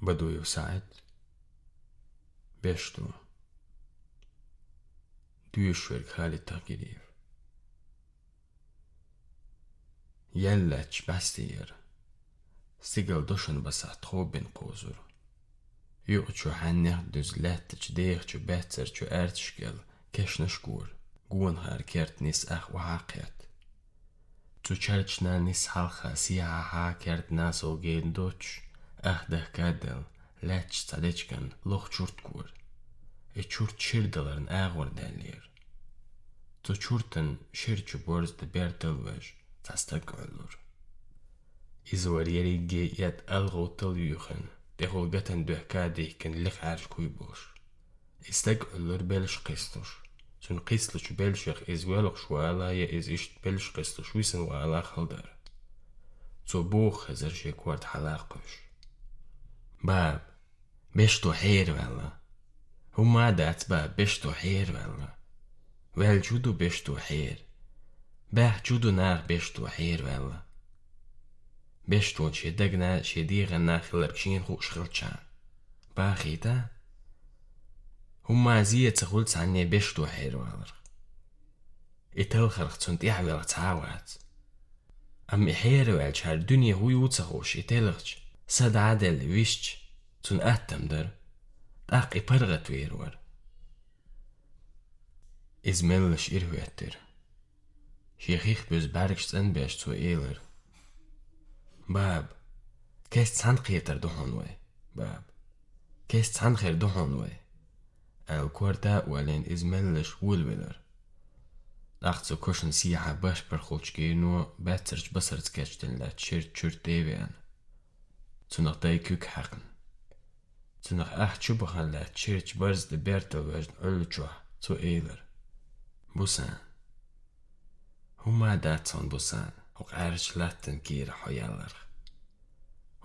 Бадуев Саид Бешту Дюшверг Халид Тагириев Jellecs beszér, Szigaldosan beszát hobbin kózur. Jó cső hennyak düz lett, cső dék, cső becer, cső ertskel, kesnes kúr. Gúnhár kert nisz ech uhákert. Cső csercsnál nisz hálha, sziáhá kert nászó gén docs. Əhdə qədəl, ləç cədəçkən, lox çurt qur. E çurt çirdələrin əğur dəliyir. Zu çurtın şir ki borz də bər dəlvəş, cəstə qöllür. Izvariyeri geyət əlğu tıl yuxın, dəxul gətən döhkə deyikən liq ərş er kuy boş. İstək öllür belş qistur. Çün qislu çü belşiq izvəluq şuala ya iz işt belş qislu şuisin və ala xıldır. Zu bu xızır şekwart halaq qoş. باب بشتو حير والله. هو دات باب بشتو حير والله. ويل جودو بيشتو حير. باه جودو نار بشتو حير والله. بيشتون شدقنا شديغنا خلبشين خوش خلتشان باخيتا هما زية تخلت عني بيشتو حير والله. إتل خرختون تيحبر تعاوات أم إحير والشار دنيا هو يوتخوش إتلغش Sed adel visht cun attamdır, taqi pargat vervar. Iz mellish irhuettir. Shechich böz berg stenbesh zu eler. Bab, kes zanqieter dohonwe, bab. Kes zanqer dohonwe. El kwarta walen iz mellish wulweler. Ach zu kuschen siha bash per khulchgenu, betserch basarts ketchtenla chir chir devian. Zu noch dei kuk haken. Zu nach acht Schubachen la chirch bars de bertel wajn ulchwa zu eiler. Busan. Huma datson busan. Och ärch latten kira hoyalar.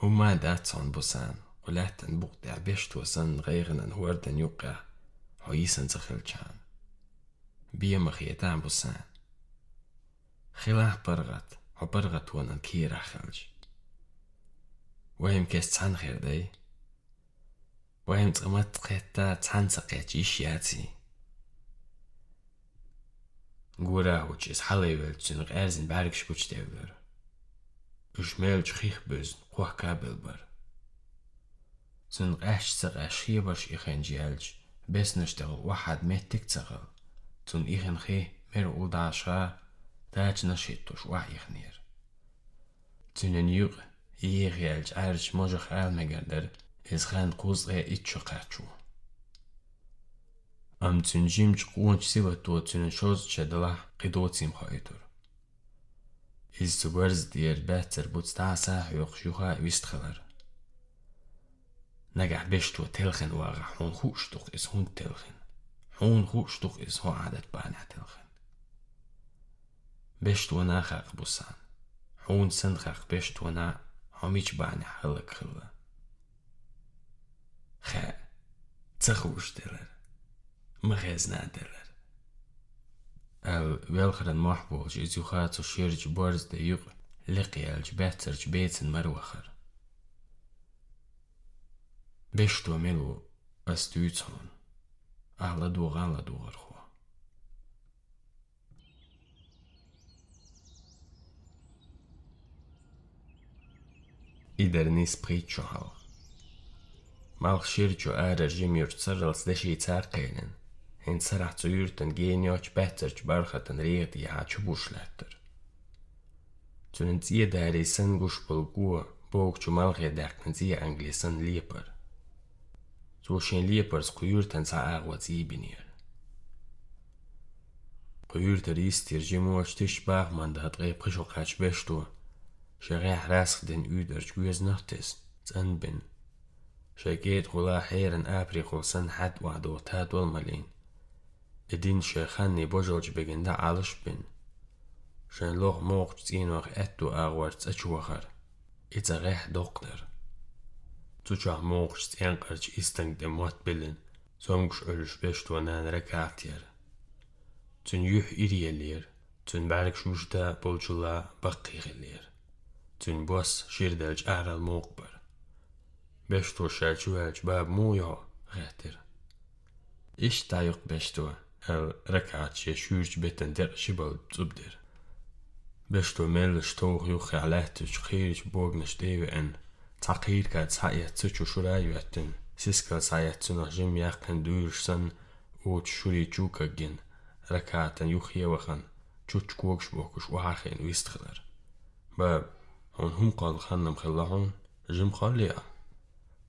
Huma datson busan. Och latten bukti abishtu san غيرن huarden yuqa. Hoyisen zakhilchan. بيا مخيتان بوسان خلاه برغت وبرغت وانا كيرا خلج وهم كيس Боемкээс цаанах ярдэй. Боем цэмэт хэта цаанцаг гэж иш яази. Гура учис халэвэл чинь гэрзэн баригш гүчтэйгээр. Үшмэлж хийх бэз хуах кабел бар. Зэн гашцаг ашхи баш ихэн жиалж бэснэштэг вахад мэтэг цагав. Зэн ихэн хэ мэр удааша таач нашитуш вах ихнэр. Зэн нь юг Iirielch arch mojoch almegader is ran quz e itcho qachu. Am tun jimch qunch siva tu tun shoz chedla qidotim khaitur. Is tu werz dir better but sta sa yoq shuha vist khalar. نجح بشتو تلخن واغا حون خوشتوخ إس هون تلخن حون خوشتوخ إس هو عادت بانع تلخن بشتو ناخق بوسان حون سنخق بشتو نا homich ban halak khla kha tsakhus derer ma khazna derer أو بالخر المحبو جيزو خاتو شيرج بارز ديوق لقيا الجباتر جبيت مروخر بيشتو ملو استويتون أهلا دوغان لدوغر dur alla dur khwa. Ider nis pritcho hal. Mal shircho arer jimjur tsarals deshi tsarqenen. Hen sarach zu yrten genioch betterch barchaten reet i hachu bushletter. Tunen zie der i sen gushpul gua, bog chu malche deknen zie anglisen lieper. Så skenliepers kujurten sa agwati binir. Kujurter istir jimo stishbach man da drei prisho kach besto. Shere rask den uder jguez nachtes, zan bin. شاكيت غلا حيرن أبريقو سن حد وعدو تاد والملين إدين شيخاني بوجوج بجن دا عالش بن شان لوغ موغ تين وغ أتو أغوارت أچوخر إتا غيح دكتور تجاه موغ تين قرج إستنگ دموات بلن زومش ألش بشتو نان ركاتير تن يوح إريالير تن بارك شوشتا بولجولا بقي bosse sírdelcs áral mókbar. Bestúrság csüvelcs báb mója, rátér. Istájuk bestú, el rekács és hűrcs béten der sibal zubdér. Bestú mellős tóh juhá lehtős kércs borgnes déve en, cakírkát száját cöcsös rájöttön, sziszkál száját cöna zsimjákán dűrsen, ót suri csúkaggin, rekáten juhjévakan, csúcskóksbókos uhákén visztkadar. Báb, هون هم قال خلنا مخلعهم جيم قال لا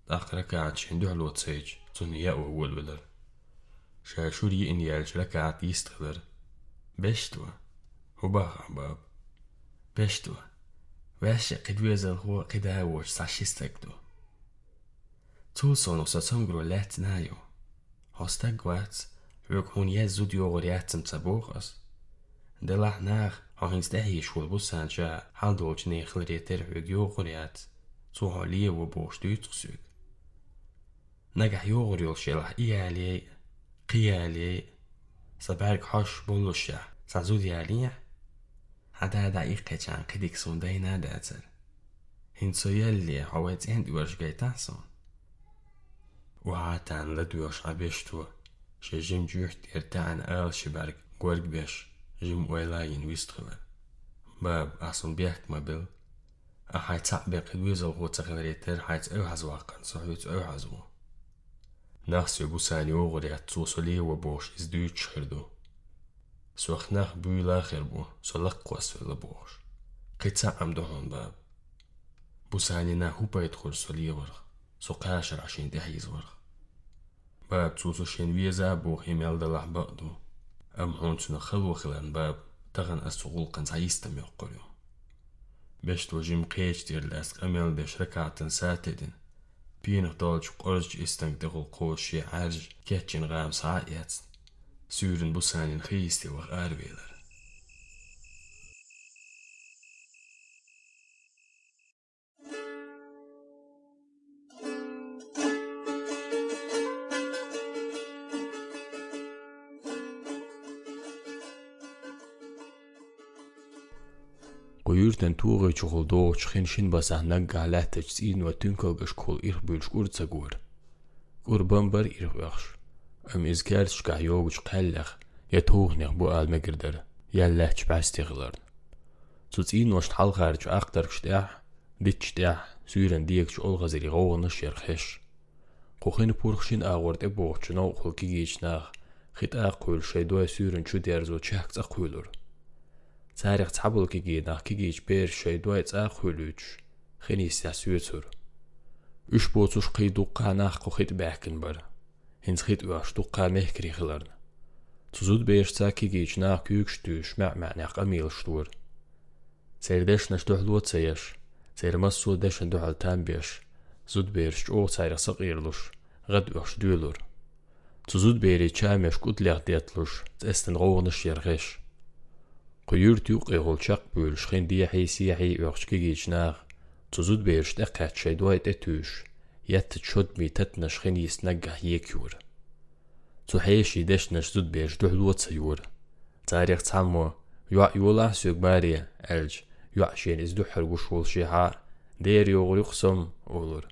تأخر ركعت شندوح الواتساج تنيا وهو الولر شاشوري إن يالش ركعت يستخدر بشتوا وباخ باب بشتوا واش قد ويزل هو قد هاوش ساشي استكدو ساشيستكدو توصل وساتم جرولات نايو هستاق هاستاجوات ويكون يزود يوغر ياتم تبوغس دلاح ناخ هاهين ستهي شول بوسان جا حال دولج نيخل ريتر ويك يوغريات تو هاليه وبوش دوترسوك نجح يوغريول شلح إيالي قيالي سبارك حش بولوشا سازود يالي هذا دقيقة كان قديك سون دينا داتر هنسو يلي هوات عند ورش جايتاسون وهاتان لدوش عبشتو شجم جوحت ارتعن آل شبارك قورق بيش جم ويلا ين ويستخلا باب أحسن بيحك ما بل أحاي تعبق الويزة الغوطة غنريتر حايت أوحز واقن صحيوت أوحزو ناخس يبو ساني وغري هتوصلي وبوش إزدو يتشخردو سوخناخ بوي لاخر بو سولق واسفل بوش قيتا عمدوهن باب بو ساني هوبا يدخل سولي ورخ سو سوقاشر عشان تحيز ورخ باب توصو شين ويزا بو خيمال دلح بقدو Amhoun shunaqa voqealarni tag'in as-suqul qan saistam yo'q qo'lyo. Besh tojim qech derlas qamal besh rakatin sat edin. Pina dolch qorj istang de qo'sh arj ketchin g'am sa'yats. Syurin bu sanin xisti va arvelar. Kullus den Tore chuchul do chkhin shin basah nag galat tsin wa tunkol gashkul ir bulch ur tsagur. Ur bambar ir yaxsh. Am izkar shka yog chqallakh ya tughnig bu alma girdar. Yallah chbastighlar. Tsin wa shtal kharch aqtar chtah bitchtah syren diek chol gaziri gogna sherkhish. Qohin purxshin agorte bochna qulki gichnah. Khita qul shaydo syren chu derzo chaqsa qulur. цайрах цабул гиги нах кигиж бэр шэйдвай цай хөлүж хэний сасүэцүр үш бууцуш кый дукканах кохит бэхкин бар хинцхит уаш дуккамэх крихларн Цузуд бэш цай кигиж нах кюкштүш мэмэнах амилштур Сэрдэш нэштүхлүү цаяш зэрмас сүдэш дүхэл тан бэш зүд бэрч оо цайрасаг ирлуш гад уаш дүүлүр Цузуд бэри чаймэш гутлях дятлуш зэстэн гоогныш яргэш Quyur tuq eğolçaq bölüşxin diye heysiyahi öxçki geçnaq. Tuzud berişdə qaçay duayt etüş. Yat çod mi tatnaşxin yisnagah yekyur. Tu heyşi deşnaş zud beriş duhlot sayur. Tarix tammo yuwa yuwa sög bari elj. Yuwa şen iz duhar wuşul şiha. Der yoğri qsam olur.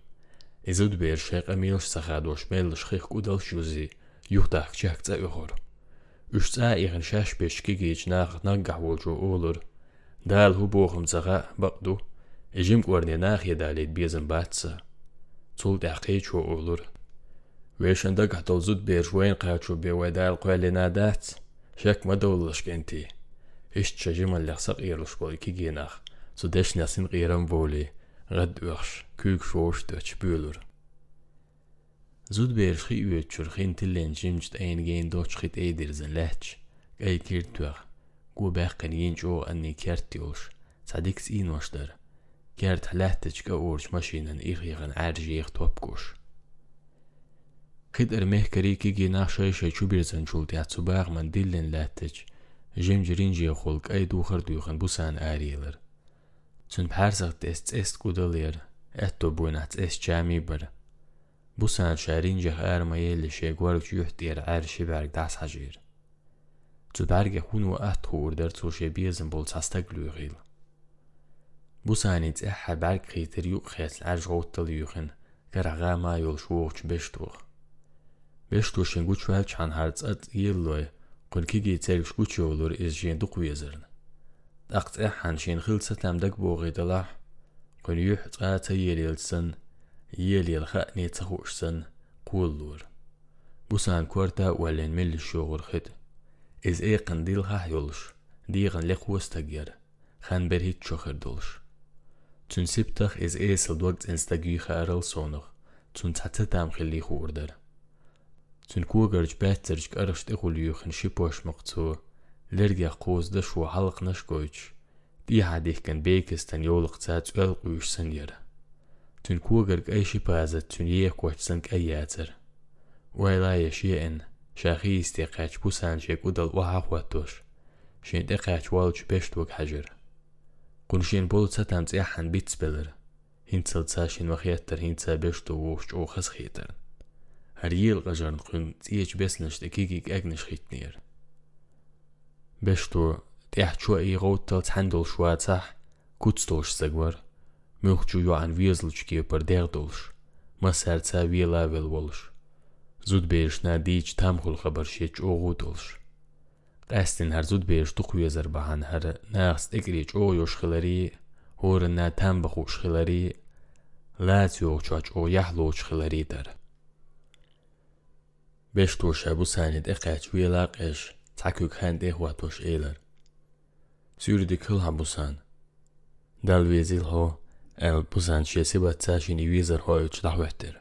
İzud beriş şeyq amilş saxadoş melş xix kudal şuzi. Yuhtaq çaqca öğür. Üştsa iğin şaş beşki geç nağ nagah wolcu olur. Dal hu boğum zaga baqdu. Ejim qorne nağ yedalet bezin batsa. Tul daqi ço olur. Veşanda gahtol zud ber şoyn qaçu be wedal qalena dat. زود بيرشخي ويتشور خين تلين جيمجت اين جين دوتشخيت ايدر زن لاتش اي كيرتوغ قو باقن ينجو اني كيرتيوش صديقس اين وشدر كيرت حلاتش كاورش ماشينن ايغيغن عارجيغ توبكوش خيد ارميه كريكي جينا شاي شاي شوبير زن شولت ياتسو باغ من دلين لاتش جيم جرين جي خولك اي دوخر دوخن بوسان آريلر سن بحرزغت است است قدلير اتو بوينات است جامي بر بوسان بۆ سانشارین جەهارمەیە لە شێگوار و یح دێرعرشی بەرگدا ساژێر جبارگە خون و ئەت تۆر دەرچۆشێ بێزم بۆ چاستە گلوێغیڵ بوسانیت ئە حەبار قیتری و خێت ئەژغەوت تەڵیوخن کە ڕەغاما یۆڵشوەوچ بێشتۆخ بێشتۆ شنگو چوار چان هەرچەت یێڵۆێ قلکیگی تەرشکو چۆڵۆر ئێژێن دوو قوێزرن ئەقتە حەنشێن خل سەتەم دەک بۆ غێدەڵاح قلیوح چاتە یێرێلسن dag bogi dalah, kun yuh tsata yelilsen, yelil khani tsahushsen, قولور بوسان كورتا ولين مل الشغل خد إز إيقن ديل ها يولش ديغن لق وستجير خان برهيت شخر دولش تون سبتخ إز إيسل دوقت إنستاجي خارل صونخ تون تحتتام خلي خوردر تون كوغرج باترج كأرشت إخول يوخن شبوش مقتو لرجع قوز دش وحلق نشكويش دي حديث كان بيكستان يولق تات ألقوش سنيره تون کوەگەرگ ئەیشی پازت تونیە کۆچسەنگ ئەیاتر وای لایەشیەن شاخی ئیسێقاچ بوو سانجێک و دڵوەها خوات تۆش. شێندە قاچواڵچ پێشت وەک حەژر قونشێن بۆڵ چەتان جێ حەنبیت بلر هین چەلچاشین وەخێتتر هینچە بێشت و وەشت ئەو خەسخێتر هەریل قەژەرن خوون چیەک بێس نشتێکیگی ئەگ نشخیت نێر بێشت و تێح چوە ئیغەوت تەڵ چەندڵ شواچەح کوچ تۆش سەگوەر Milkjuju anviezlu que pārdērdulš, ma sērcā vielā vēl volš. Zudbējušnā dīč tam hul xabaršieč oğudulš. Qəstin hər zudbējuş tuxuyazar bahan hər nəxt ekriç oğuyoş xiləri, horunna tam baxuş xiləri, lət yoxçaç o yahloç xiləri dar. Beş toşa bu sənid əqəç viyelaqəş, takük hənd ehvatoş eylər. Sürdik hıl habusan. Dalvezil ho, El Busan sieba tashini vizer hoi chdach wetter.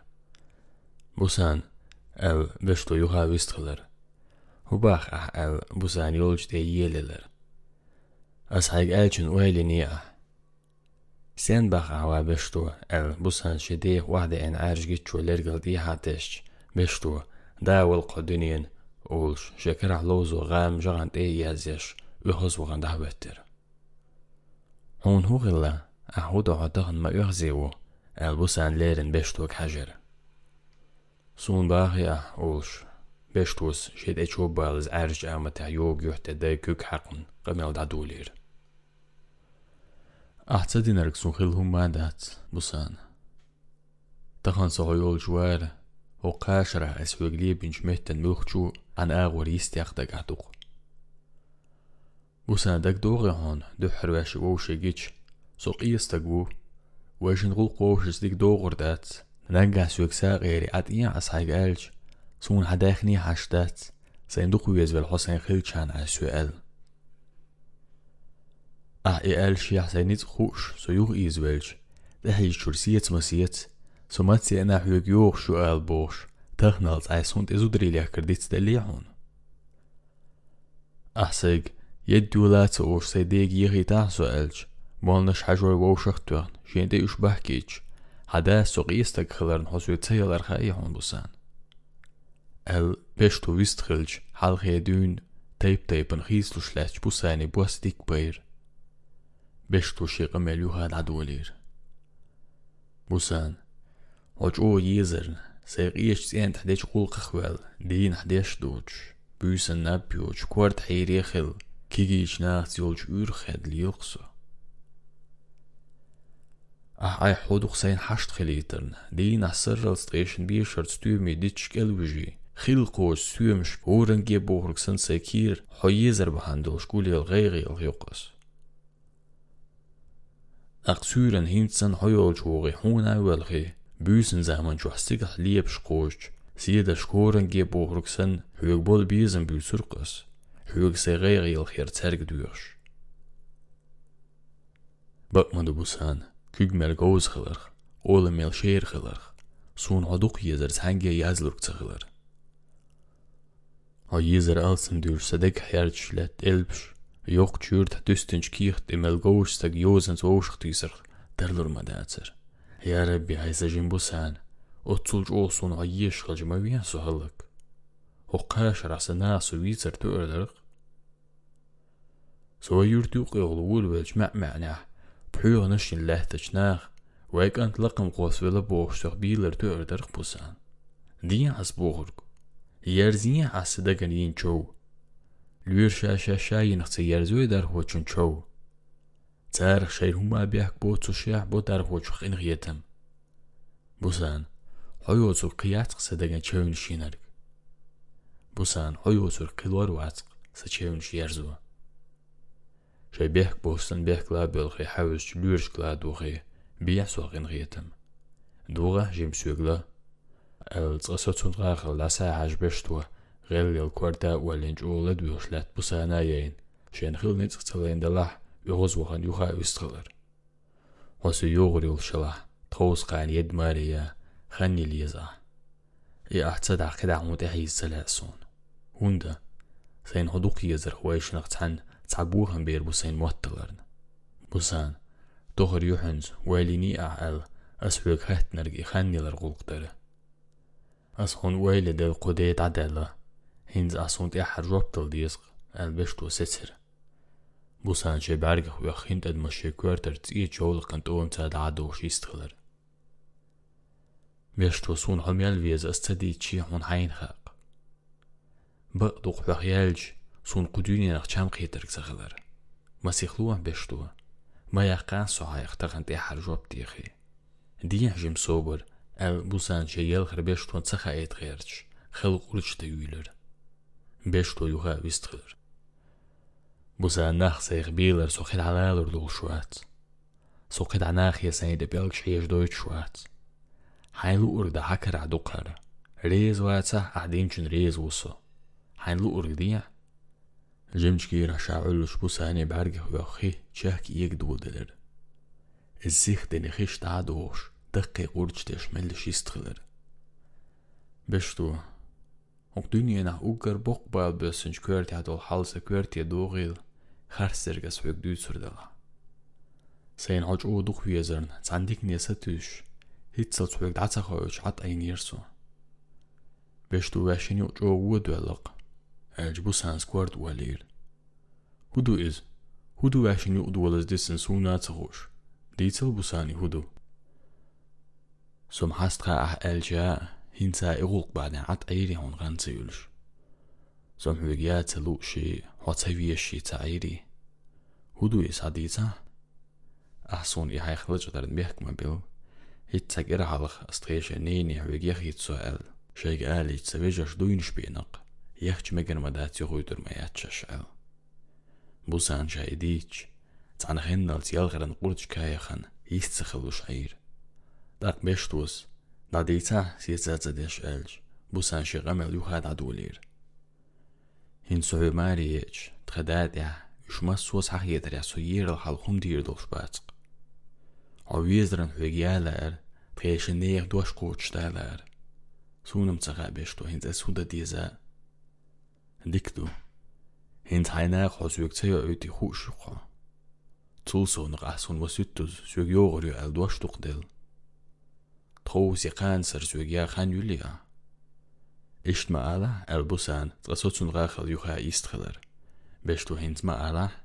Busan, el vishto juha vistgeler. Hubach ah el Busan yolj de yeleler. As haig elchen ueli nia. Sen bach ahwa vishto el Busan shede wahde en arj gitcho lergel di hatesh vishto dawel qaduniyen olsh shekerah lozo gam jagant e yazesh vihos wagan dahwetter. Hon hugilla. أهود عدغن ما يغزيو. ألبسان ليرن بشتوك حجر. سون باغي أهولش بشتوس جيد أجوب بالز أرج أما تحيوغ يحت داي كوك حقن. قمال دادولير أحتى دينارك سون خلهم ما دات. بسان. تخن صغيول جوار. و قاشرة أسوغلي بنش مهتن مخجو عن آغور يستيقدك أهدوغ بوسان دك دوغي هون. دو حرواش ووشي جيتش. soqiyas taguu weeshinqul qoofshisdik dooqordaat naggas yöksaaqeeri ad iyan ashaig elj suun hadaykni hashdaat صندوق ويزبل حسين خيلشان عسوال آه ايال شي حسينيت خوش سيوغ ايزوالج دهي شرسيت مسيت سمات سينا حيوك يوغ شوال بوش. تخنالت عيسون تيزو دريليا كرديت دليعون احسيق آه يد دولات اوش سيديق يغي سو سوالج Molnish hajur wowshaqtuan, shende ushbah kich, hada soqis tagxilern hosuetsayalar xayihon busan. El peshtu vistxilch halxedün tayp taypın xislushlach busani buasdik bayr. Beshtu shiqamel yuhad adolir. Busan, hoçu yizern, sayqiyesh tsient hdech qul qxwel, din hdech duch, büysen nabjuch, kwart hayrexil, kigi ichnax yolch ürxed liyoksu. Ah, Ахай худухсайн хаштхилитэрн дийн асарлс тэшн би шорцтүй мэдичгэл вижи хилко сүймш өөрөнгө буургсан секир хоёзер бахандуулшгүлэл гайг ёгёс Аксүрэн химцэн хоёолж ууги хуунай вэлхи бүйсэн заман жуастиг лиепш гоож сиэдэш хөөрөнгө буургсан хөөг бол бизэн бүйсүргөс хөөг сэгэр ёл хэр цэргэдвэрш Бакман дубусан سيدا شكورن جي بوهرك سن حيوك بول بيزن بيسرقس حيوك سيغيغي الخير ترق دوش بقمدو بوسان كيج مال جوز خلر أول مال شير خلر سون عدوق يزر تهنجي يازلرك تخلر ها يزر ألسن دور صدق حيارج لات إلبش يوق تشورت تستنج كيخت إمال جوش تاق يوزن زوش تيسر درلر مداتر يا ربي هايسا جنبوسان أتصلج أوصون عيش خلج ما وين سهلك وقاش رأس ناس ويزر تؤرلرق pyrne shin lehtig nach, wek antlaqam qosvela boğuştuq bilir tü örderq busan. Diyan has boğurg. Yerzinya hasida ganin çoğ. Lür şaşa şayin xtı yerzü dar hoçun çoğ. Tarix şeyhuma biyak bo tuşyah bo dar hoçuq inğ yetim. Busan, hoyozu qiyat qsadagan çövün şinerg. Busan, hoyozu qilvar vatq sa çövün şi yerzu. شەبێک بۆستن بێکلا بێڵخی حەوز لوێشکلا دۆخێ بیا سۆغێنڕێتم دووغا ژیم سوێگلە ئەلچەسە چونغاخە لاسا هاش بێشتوە غێل لێڵ کوەردا وە لێنجۆڵە دوۆشلات بسانایەین شوێنخیل نێچەڵێندەڵاح یۆغۆز وەخەن یوخا ئوستقڵەر وەسە یۆغری وشەڵە تۆسقانیە دمارەیە خەنی لێزە ئێ ئاچەدا قەدا عمودە هەیز هوندا هوندە سەین هەدوقی یەزرخوای شنەقچەند سين هدوق يزر خويش نقتحن تعبوهم بير بوسين موتلرن بوسان دوغر يوحنز ويليني أعال أسويق هات نرقي خاني لرغوق أس هون ويلي دل قديت عدالة هينز أسونت إحر روبتل ديسق البشتو ستر بوسان شي بعرق ويخينت أد مشي كورتر تسيه جولق كنت أوم تاد عدو شيستغلر بيشتو سون حميال فيز استدي تشي هون сункудюни нахчам хейтэрг сахалар. Масихлуан бештуа. Маяхкан сухайхтаган те харжоп тихи. Дия жим собор, ав бусан чеял хрбештуан цаха эт гэрч. Хэл урчта юйлер. Бештуа юха вистхэр. Бусан нах сайх билер сухид аналур дул шуат. Сухид анах ясани де белг шееш дойт шуат. Хайлу урда хакара дукара. Рез ваца ахдинчун рез усо. Хайлу ургдия Жемчки рашаулш бусани барги хуяхи чак ек дуделер. Зих дени хиш тадуш, дыкки гурчтеш мел шистхилер. Бешту. Ок дүние на угар бок байл бөсүнч көрти адол халса көрти дугил харсерге сөк дүйсүрдага. Сайн хож уудух везерн цандик неса түш. Хитсэл цуэг дацах хойч хат айн ерсу. Бешту вэшини уч ууд вэлэг. عط أي نيرسو بشتو واشيني جو ودولق الجبو سانس كورت ولير هدو إز هدو واشيني ودولز ديسن سونا تغوش ديتل بوساني هدو سم حستقا أح الجا هنسا إغوق بعد عط أيري هون غانسا يولش سم حوغيات تلوشي حوتسوية شي تعيري هدو إز هديتا أحسون إحاي خلج دارن بيحكم بيل هيتسا إرعالخ أستغيش نيني حوغيخ یک grammadatio uydurmaya çalışayım. Bu san şaidiç, can hendals yalgaran qurçka yaxan, istsixilu şair. Dak beştus, da deyca siyacaca deş elç, bu san şiğamel yuhad adulir. Hin sövmariyeç, txedadya, üşmas suas hahyedr yasu yirl halhum dir dolşbatsk. Avizran hügyalar, txeşineyek duaş qoçdalar. Sunum cağa beştu hinz esuda diyza, Liegt du. Хэн тайнаа хосвэг цай өйд хүүшхө. Цусун гасун мөсүтүс сүг ёогөр ялдваш тухдэл. Троуси кансер сүг я хан юлия. Ишмаала албусан цасоцун гахал юха истхэлэр. Бэш ту хэнц маала.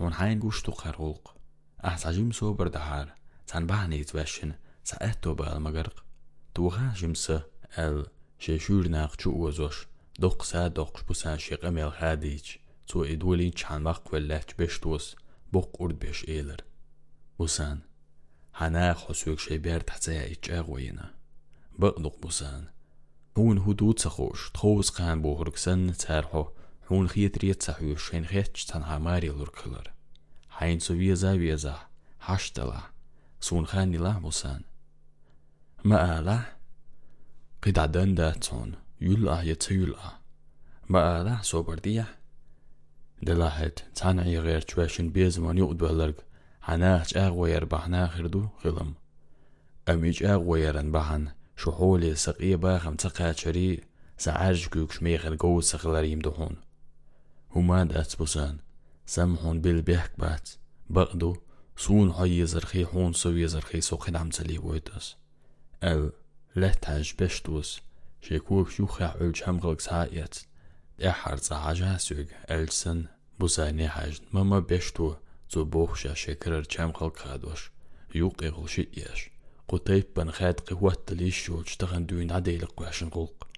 Хун хайн гүш тухар уулг. Ахсажим собер дахар. Цан бааны извэшин саэтто баалмагарг. Туха жимсэ эл шешүрнақ чу уазош. Doch sad doch bu sen şeqe mel hadiç. Zu edweli çanmaq kvellech beş dos. Bok urd beş eyler. Bu sen. Hana xosök şey ber tatsaya içe qoyina. Bıqduq bu sen. Hun hudud saxoş. Txoz qan bu hırksan tarho. Hun xiyetriyet saxoş. Şen xeç tan hamari lurkılır. Hayn suviyeza viyeza. Haştala. Sunxan ilah bu sen. Ma ala. Qidadan da tonu. لوركلر حين سو ويزا ويزا حشتلا سون خاني لا بوسان ما آلا قد عدن داتون يلا يتيلا ما آلا صوبردية دلاهت تانعي غير تواشن بيزمان يقد بلرق حناخ أغوير بحنا خردو غلم أميج أغويرن بحن شحولي سقية باخم تقاتشري سعاج كوك شميخر قوت سخلر يمدحون هما دات بوسان سمحون بالبيحك بات بقدو سون هاي زرخي حون سوي زرخي سوخن عم تلي ويتس ال لتاج بشتوس Шьеқәыхә Шьуха аҳәаҩ-чамӷалак сааиац, иаҳарҵаҳажьаасҩыг Ельцин бусаани ҳажьн, мама бешьту ҵубохәшь ашьақыр рчамхалк хадуаш, иуқ иғылшит иаш. Қутайп банхайт қиуаттыл ишью чтаған дүйна дейлік қуашын қулқ.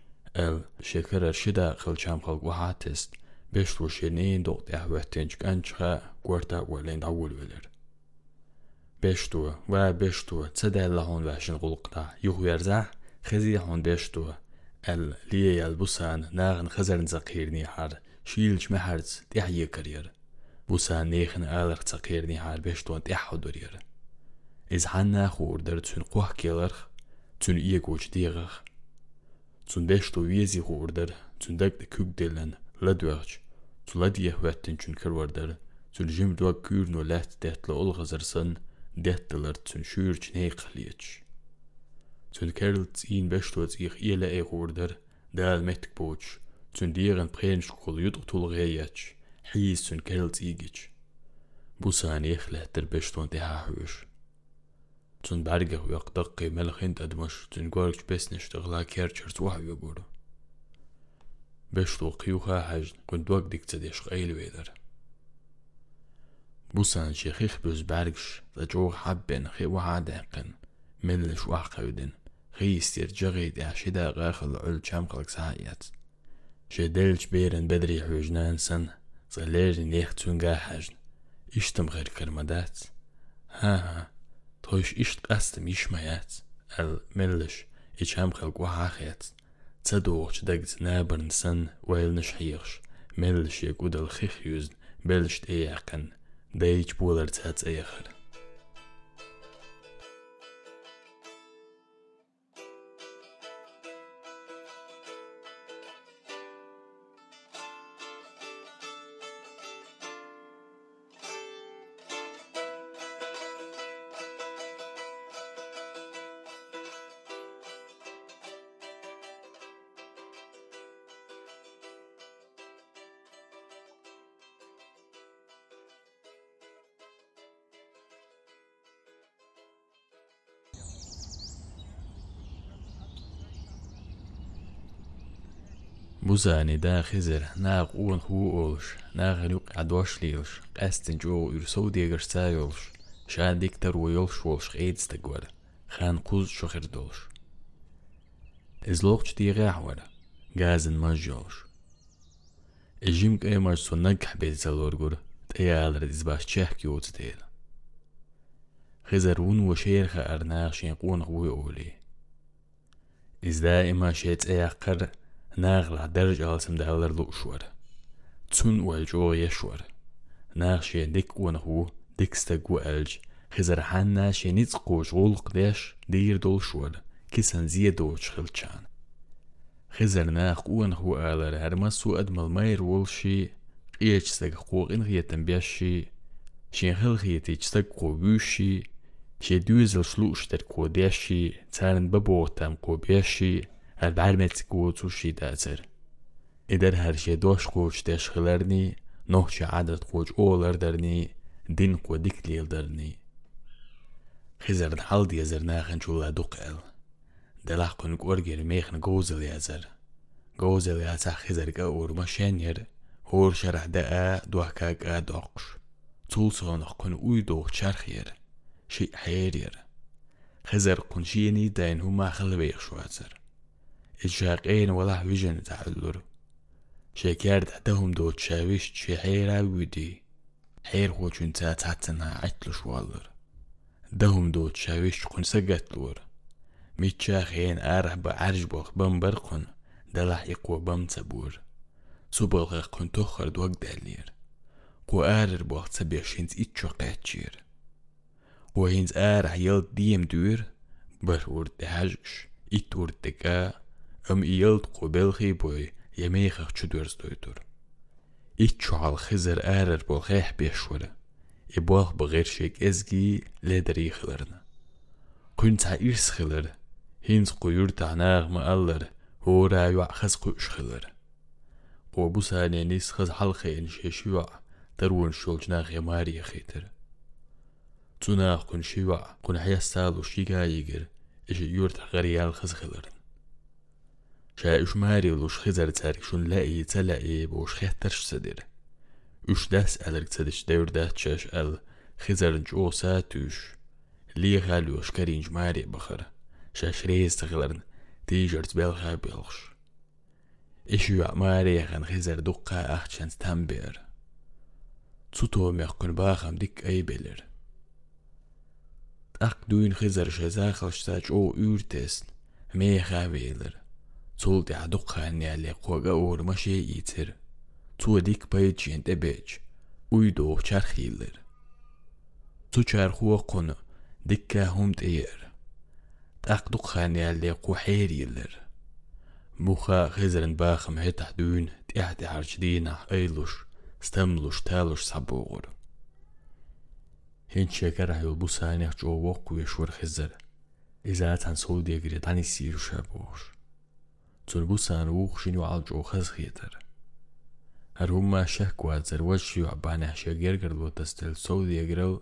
Әл, шекір әршіда қылчамқал қуахатест, бешлу шенейін доқты әхвәттен чкан чға көрта өлен дауыл өлер. Бешту, ва бешту, цедәлі хон вәшін қулқта, юхверза, хезі хон бешту, بشتو تسدى لهون واشن قلق دا يوغ يرزا خزي هون بيشتو ال ليه البوسان ناغن خزرن زقيرني حار شيلش محرز تحيي كرير بوسان نيخن آلر تقيرني حار بيشتو تحو دورير إز حنا خور در تون قوح كيلرخ تون إيقوش ديغخ تون بيشتو ويزي خور در تون دك دكوك دلن لدوغش تون لديه واتن تون كرور در تون جيم دوغ كورنو لات دهت لأولغزرسن دهت دلر تون شورج نيق Zun kerelt in bestoets ich ile e order, dal met poch, zun dieren prensch kolyut tul reyach, hies zun kerelt igich. بوسان يخله تربشت وانت هاحوش تون برقه ويق دقي ملخ انت ادمش تون قولك بس نشتغلا كيرتشرت واحد يقولو بشتو قيوخا حجن كنت وقت ديك تديش قيل ويدر بوسان شيخيخ بوز برقش تجوغ حبن خي وحادقن من لش واحقودن خيستير جغيد عشدا غاخل عل شامقلك سايات شدلش بيرن بدري حوجنان سن صلير نيخ تونغا إشتم غير كرمدات. ها ها توش إشت قستم يشميات الملش اشام خلق وحاخيات تصدوغش دقت نابرن سن ويل نشحيغش ملش يقود الخيخ يوزن بلشت ايقن دايج بولر تات ايخر بوزاني دا خزر ناغ اون هو اولش ناغ نوق عدوش ليلش قاستن جو يرسو ديگر سايولش شان ديكتر ويولش ولش ايدز تقول خان قوز شخر دولش ازلوقش ديغا حورا غازن مجولش الجيم ايمر سو نجح بيت زلورغور تيال رديز باش تشيح كيوت تيل خزرون وشيرخ ارناغ شين هو اولي إز دائما شيت ايقر ناغلا درج ألسم دهالر لو شوار. تون والجو يشوار ناغشي ديك ونهو ديك ستقو ألج. خزرحان ناشي نيتقو جغول قداش دير دول شوار. كسن زيدو شخلتشان خزر ناخ ونهو آلر هرمسو أدمل ماير ولشي قيش سقو إن غيتن بيشي شين خلغيتي تسقو بيشي شدوزل شلوش تركو ديشي تارن ببوتم قو بيشي elbärmet kócus idezer. Ider herşe doş kócs teşhilerni, nohçe adet kócs oğlardarni, din kó diklildarni. Xizerd hal diyezer naxen çulla duqel. Delak konuk orger meyxen gozel yezer. Gozel yasa xizerga urma şenyer, hor şerah da'a duhkak a doqş. Tul sonuq kon uydoq çarxyer, şey hayyer. خزر قنشيني داين هما خلبيخ شواتر الشاقين ولا وجن تعذر. شكار تحتهم دو تشاويش شي حيرا ودي حير هو جنتا تحتنا عتل شوالر. دهم دو تشاويش قن سقت لور. ميتشاخين آرح بعرج بوخ بمبرقن دلح يقوى بمتبور سوبلغ قن تخر دوك دالير قو آرر بوخ تبيشينز إتشو قاتشير. وهينز آرح يلد ديم دور. بر ورد هاجش إت ըմ իելտ կոբելխի բոյ եմեիխեղ չդուրս դույտուր։ Իչու ալխի զր ээрեր բոլխեղ բեշվրը, իբող բղեր շեք էզգի լեդրի խլրնը։ Կունցա իրս խլր, հինց կույուր տանաղ մը ալլր, հորա յուախս կույշ խլր։ Կոբուս անենիս խզ հալխեն շեշյուա, տրուն շոլջնա ղեմար եղետր։ Ծունախ կուն շիվա, կուն հայաստալ ու շիգա իգր, էշի յուրտ հղարի ալխս խլրն։ Şəiş məriyuluş xizər çərkşün ləyi çələyi boş xəttər şüsədir. Üç dəs əlirçədiş dördəh çəş əl xizərinç o sətüş. Li xəluş kərinç məri baxır. Şəş reis tıxıların tijərt bəl xəbəlx. İşü məri yəxən xizər duqqa əxçən təmbir. Tutum yəxkün baxam dik əy bilir. Ақ дүйін хызар жаза қылшта чоу үртесін, ме қавейлір ცულტე ადუხანიალე ხუაგა ორმაშე იცერ ცუედიკ ბაი ჩენტე ბეჩ უიდო ჩარხილერ ცუ ჩარხუა ყონ დიკა ჰუმტიერ ტაკდუხანიალე ხუჰერილერ მუხა ღეზრენ ბახმ ჰეთადუნ ტიჰტი ჰარჩდინა ეილუშ სტემლუშ თალუშ საბუღურ ჰენ შეკარა ჰილბუსანიახ ჭოვო ხუეშურ ღეზერ იზათან სოლდიეგრე დანის ირუშაბუშ ايلوش ستملوش تالوش سابوغر هين شكر هيو بوسانيخ جو وقو يشور خزر إذا تان سول ديگري تاني سيرو شابوش تون بوسان ووخ شنو عال جو خز خيتر هر هما شهكوات زر وشيو عبانه شاگرگر لو تستل سول ديگرل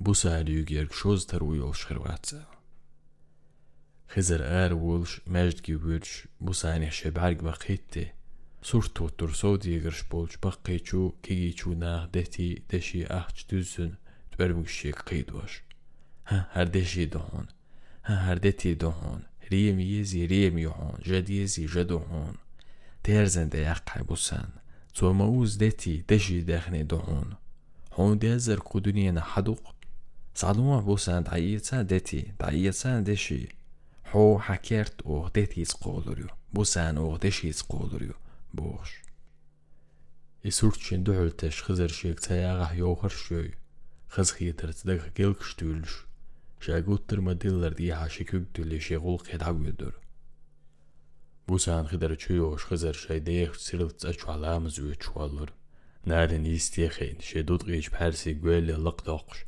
بوسان يوگيرگ شوز تر ويول شخرواتسا خزر آر وولش مجد جيبورش بوسانيخ شبعرگ بقيتي سورتو تر سو ديگرش بولش بقيچو كيجيچو ناغ دهتي دشي اخش دوزن تبرمگشي قيدوش ها هر دشي دهون ها هر riemiesi riemiohon, gediesi gedohon. Terzen de yakay busan. Tumauz deti deji dehne dohon. Hon dezer kuduniyen haduk. Saduma busan dayitsan deti, dayitsan deşi. Ho hakert o deti skoğduruyor. Busan o deşi skoğduruyor. Boş. Isurçin duhul teş xızır şek tayağa yoğur şöy. Xız xiyatır tıdıq gel küştülüş. Շեգուտտր մդիլլերդի հաշիկյուկ դիլիշեղուլ կետագույդուր։ Բուսան խիդարչույ օշխզեր շայդեյ սիրլ ծաչալամ զուչուալուր։ Նալին իստիխին շեդուտ գիչ պարսի գույլի լıq դողշ,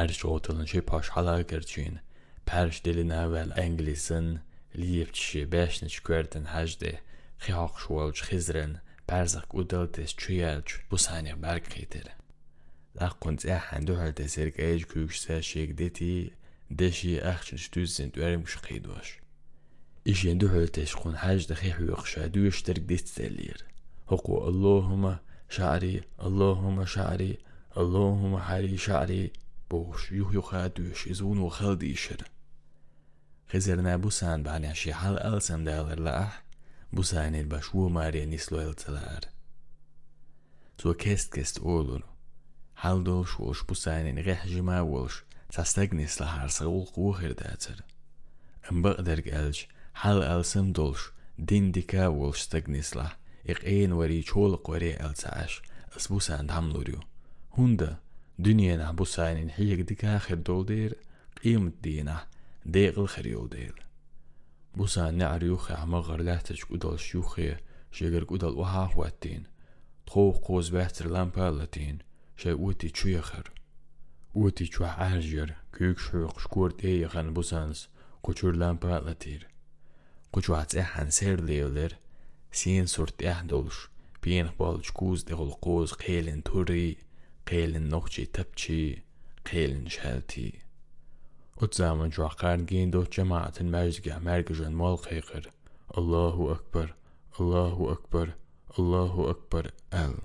ərş otilınçı paşhala gerçin, pərş dilin əvvəl ənglisin, liyevçişi bəşniç gördün həcdi, xiyaq şuvalç xizrin, pərzaq udıltis çüyəlç, bu saniq bərq qidir. Daqqunc əhəndü həldə sirqəyc küyüksə şegdeti, deshi actions tuizint uerimus qiduash. Ishin duhultesh kun hajda khihuyuk shaduyu shterk distelir. Hoku Allahuma shari, Allahuma shari, Allahuma hari shari. Bosh yuhyuk hadush izun u khaldi ishir. Khizirna busan bani ashi hal alsam dalar laah. Busanid bashu mariya nislo eltalar. So kest kest olur. Hal dolsh wolsh busanin rehjima wolsh. عشي حال ألسم دالر لأح بوسان البشو ماريا نسلو التلار تو كست كست أولر حال دوش وش بوسان غيح جما وش تستغنس لهار سغول قوخر داتر ام بقدر قالج حال ألسم دولش دين ديكا ولش استغنس له إقين وري چولق وري ألسعش أسبوسان داملوريو هوندا دنيا نعبوسان حيق ديكا خير دول دير قيمة دينا ديغل خريو ديل بوسان نعريوخي عمغر لاتج قدال شيوخي شيغر قدال وها واتين تخو قوز باتر لامبالتين شي اوتي تشويخر Útich wa algir, kúg shuch skúrt éigen busans, kuchur lampa latir. Kuchuats ehan ser leolir, sin surt ehdolsh, bien bolch kúz de hulqúz qeilin turi, qeilin nochchi tapchi, qeilin shalti. Utzaman jwa qarn gin do jamaatin majzga mergajan mol qeqir. Allahu akbar, Allahu akbar, Allahu akbar, el.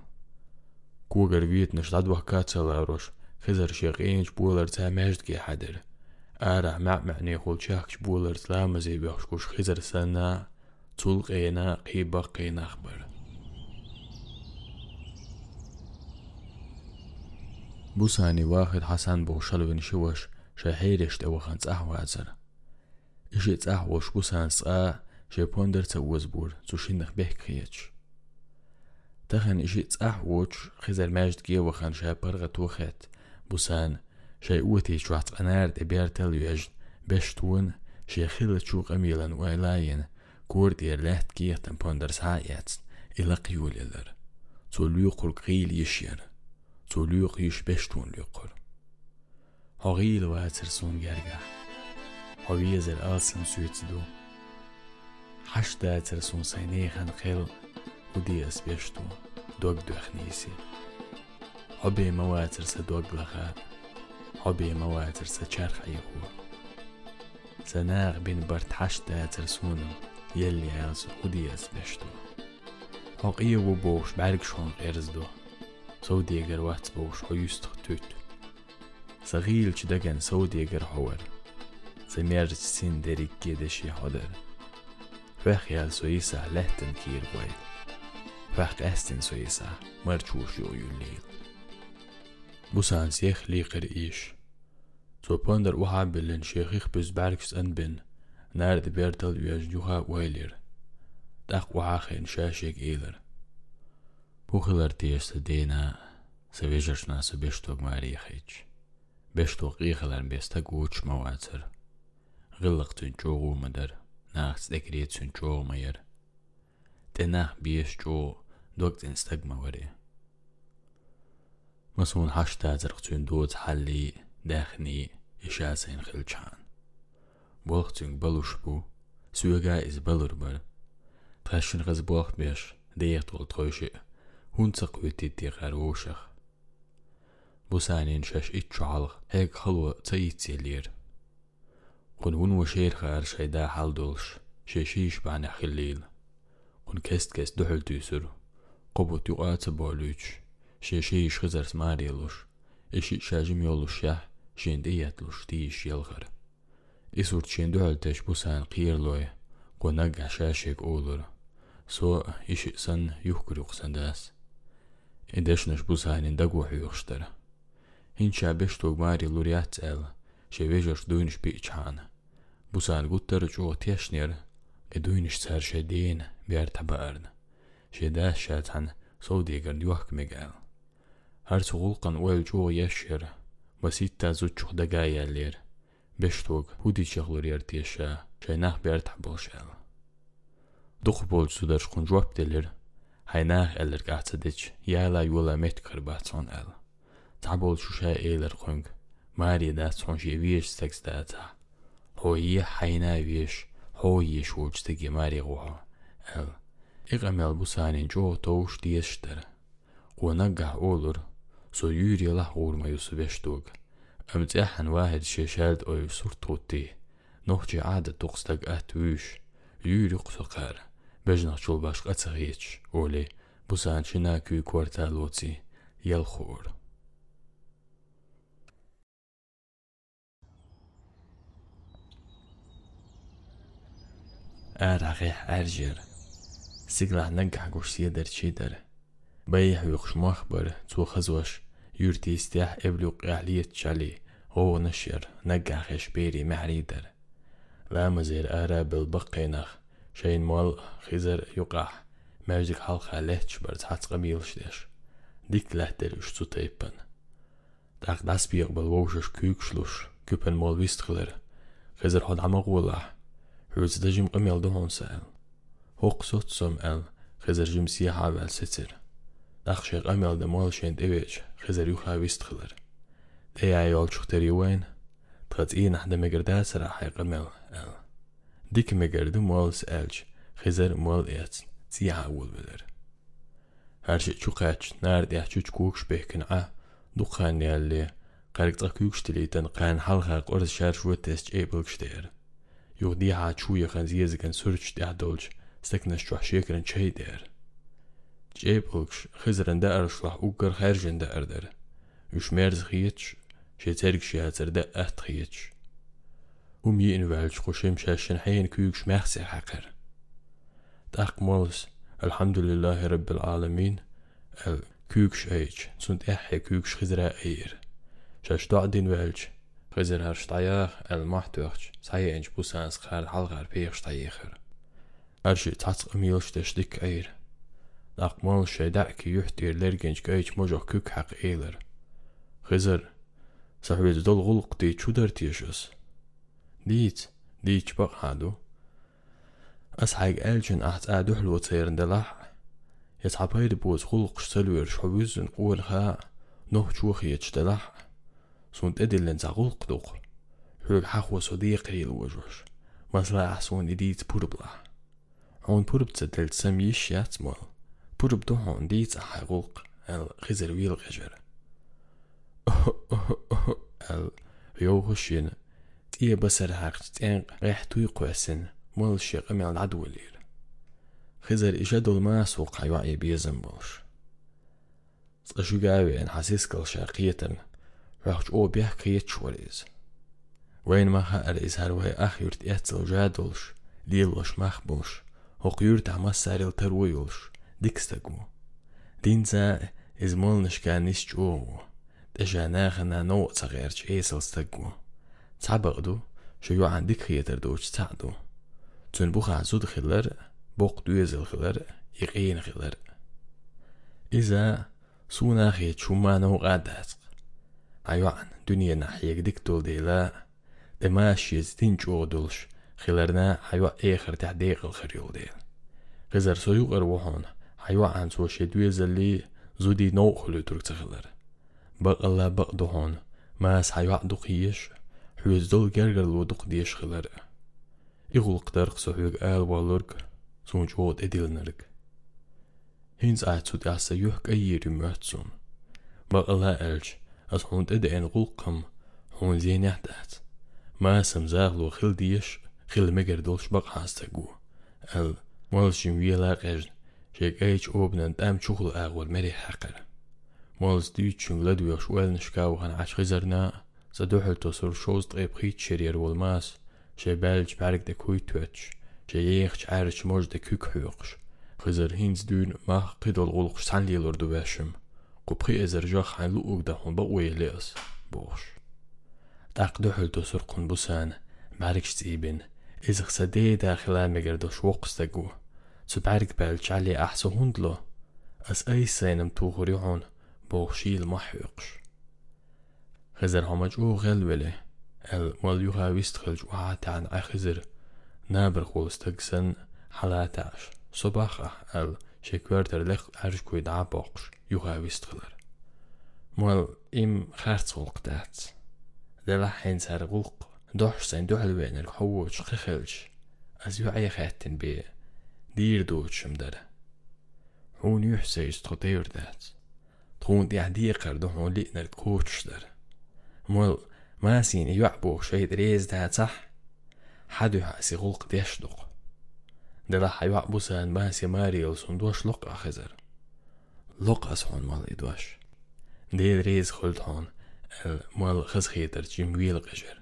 Kugar vietnish ladwa katsa larosh, خزر شقین بولر تا مجد کی حدر. آره مع معنی خود شاخ شبولر تا مزی بخش کش خزر سنا طول قینا قیبا قینا خبر بوساني واحد حسن بوشل ونشوش شهيرش توخان تسحو عزر إشي تسحوش بوسان سقا شبوندر توزبور تشينخ به خيتش تخن إشي تسحوش خزر ماجد جي وخان شابر غتوخت بوسان شيئوتي شوات أنار دبيرتل يجن بشتون شيخيل تشوق أميلان وإلاين كورد يرلهت كيهتن بوندرس هايات إلا قيول إلر. توليق القيل يشير. توليق يش بشتون ليقر هغيل واترسون جرجع هويز الألسن سويتدو حشدا ترسون سينيخن قيل ودي أسبشتو دوك دوخنيسي عبێ مەواتر سە دۆگڵەخە مواتر مەواتر سە چرخەیەخوە سەناغ بین بەرتحشدا ترسونم یەلی یاز خودی ئەس بوش حقیەوە شون بارگ شۆن ئێرزدۆ سەو دێگەروات بۆش هۆیست توت سەغیل چ دەگەن سەو دێگەر هەوەر سەمێرج سین دەریک گێدەشی هەدەر فەخیال سۆیسا لەهتن کیر بێت فەق ئەستن سۆیسا مەرچوش یۆ یولێت بوسان سيخ ليقر إيش. تو بوندر وحاب بلن شيخيخ بز باركس أن بن نارد بيرتل يجدوها ويلر داق وعاخين شاشيك إيلر. بوخلر تيست دينا سويجرش ناس بيشتوك ماريخيج بيشتوك إيخلر بيستك ووش مواتر. غلق تنجوغو مدر ناخت دكريت تنجوغ مير. تناخ بيش جو دوك تنستق موري. مسون حشتا زرقتون دوت حلي داخني إشاسين خلچان بوقتون بلوش بو سوغا إز بلور بر تخشن غز بوقت بيش ديت والتخوشي هون تقويتي دي غاروشخ بوسانين شاش إتشعالغ هيك خلوة تيتي لير قن هون وشير خار شيدا حال دولش شيشيش بعنا خليل قن كست كست دحل تيسر قبوت يقات بولوش Šešie išchizars mārieluši, ešīt šāžim jolušjah, šien dietluši tīši jelgara. Isurt şen döhalteş bu san qiyerloya, qonaq gashashek oğlura. So işi san yuhkuruk sandas. Edeşneş bu sanin da guhu yuhştara. Hin şabeş togmari luriyat zela, şevejaş duyniş bir içhana. Bu san guttara çoğu teşniyara, e duyniş sar şediyen bir tabarna. Şedaş şatan, so diğer yuhkme gela. يشير بسيطة زوتشوخ دقايا لير بشتوق هودي شغلور يرتيشا شيناخ بيرت بولشال دوخ بول سودرش خون جواب دلير هيناخ ألر قاعتدش يالا يولا ميت كرباتون أل تعبول شوشا إيلر خونغ ماري دا تون شي ويش سكس داتا هو يه حينا ويش هو يش ووج تجي ماري غوها ال إغمال بوسانين جو توش ديشتر سويوري له غورما يسبشتوغ أمتاحن واحد شيشاد أو سورتوتي نوحجي عادة آه تقصدق أتويش يوري قصقار بجنا شول باشق أتغيتش أولي بسان شناكي كورتالوتي يلخور أرغي آه أرجر. سيقلع نقع قوش سيدر شيدر بيح ويقش مخبر تو خزوش يورتي استيح إبلوق إعليت شالي هو نشر نقع خش بيري معريدر لا مزير آرا بالبقينخ شين مول خزر يقع ماجيك حلقة لهتش برد حتى قميل شدش ديك لهتر وش تو تيبن داق داس بيقبل ووشش كيوكشلوش كيبن مول ويستخلر خزر حد عمقولح Hús da jim gomel do honsa el. Hoq sot som el, خزر جم سيحا بال ستر. Ach შეყამილდა მოალ შენ ტივეჩ ხეზერი უხავის თხილერ. ეაი ალჩუხტერი უენ დღაწინ ახდა მეგერდას რა ჰაიყმელ ელ. დიკ მეგერდუ მოალს ელჩ ხეზერ მოალ ეაც ძია ულბელერ. Her şey çok aç, nerede ya çok kuş behkin a, dukhan yalle, qarq tsaq yukş dileyden qan hal haq orz şar şu test able gşder. Yox diha çuya xan ziyezgen sürç diha dolç, steknaş çuha şekren çey der. جيب اوكش خزرن دائر شلح اوكر خارجن دائر در يش ميرز خيتش شي ترك شي هاتر دائت خيتش وم ينوالج خوشيم شاشن حين كيوكش مخسي حقر تاق مولس الحمد لله رب العالمين الكيوكش ايج سنت احي كيوكش خزرا اير شاش دعدين والج خزر هر شتايخ المحتوخش ساي انج بوسانس خار حلغار بيخ شتايخر أرشي تعتق أميلش تشدك أير داق مول شي داك يحتير لرجنج كايش موجه كوك حق إيلر خزر صاحبي دول غلق دي چودر تيشس ديت ديت بق هادو أسحاق ألجن أحت آدو حلو تيرن دلح يتعب هيد بوز خلق شتلوير شوزن قول خا نوح شوخ يتشتلح سونت ادلن زغلق دوق حلق حخو صديق هيل وجوش مثلا أحسون إديت بوربلا هون بورب تدل تسمي شيات pour obtenir des حقوق ال الغجرة. خشين تي بسر هاقت تين ريحتو يقوسن مول شيق من العدو لير خزر إجادو الماس وقع وعي بيزن بوش تقشو قاوي إن حسيس كل شرقيتن رحج أو بيه كيت شوريز وين ما خاقر إزهار وهي أخ يرت اهتل جادولش ليلوش مخبوش هو وقيور تعمس ساريل ترويولش dikstagu. Dīnzā iz mulniškā nisčūvu, dežā nēhanā nocagērč ēselstagu. Cabagdu, şu yuan dik yeterduç cadu. Tün bu hazud xiller, boq düyezil xiller, iqin xiller. İza suna xi çumana u qadat. Ayuan dünya nahiyek dik dol deyla, demaş yezdin çoğdulş, xillerna ayua eğir tahdiqil xir yol deyil. Qızar soyuq ərvuhun, er حيوع عن سوى شدوية زلي زودي نو خلو ترك تغلر بقلا بقدو هون ماس حيوع دقيش حوز دول جرجر لو دق ديش خلر إغل قدر قصحلق آل والرق سونج وود إدلنرق هينز آتسود أسا يوحك أيير مهتسون بقلا ألج أس هوند إدئن غلقم هون زين يحدات ما سمزاغ لو خل ديش خل مجر دولش بقى هاستقو أل مولشين ويلا قجن Xék obnan dam chukhlu agol meri haqar. Mols du chungla du yosh uel nishkaw han ashqi zarna, sa duhul tosur shoz tqib xit şerir olmaz, şe belç berg de kuy tüç, şe yeğç arç moj de kük huyuqş. Xızır hinz dün mah qidol ulqş sanliyelur du vəşim. Qubxi ezirja xanlu uqda hunba uyeliz. Boş. Daq duhul tosur qunbusan, marikş zibin, izxsa de daxila megirdo şvoqsta gu. zu Bergwelt alle ach so hundlo, as eisen tughurion بوخشيل محيقش خزر همج أو غل وله ال مليوها ويستخلج وعات عن اخزر نابر خولستكسن حلاتاش صباحا أه، ال شكورتر لخ أرج كويد عباقش. يوها ويستخلر مول إم خارت غلقتات دلا حين سار غلق دوح سين دوح الوين الحووش خخلش أز يوعي خاتن بيه دير دوتشم دره هون يحسي يستطير دات تخون دي عدي قردو هون لئنا الكوتش در مول ما سين يعبو شي دريز دات صح حدو هاسي غلق ديشدق دلا حيوعبو سان ما سي ماريل سندوش لق أخزر لق أسهون مال إدواش دي دريز خلت هون مال خزخيتر جيمويل قجر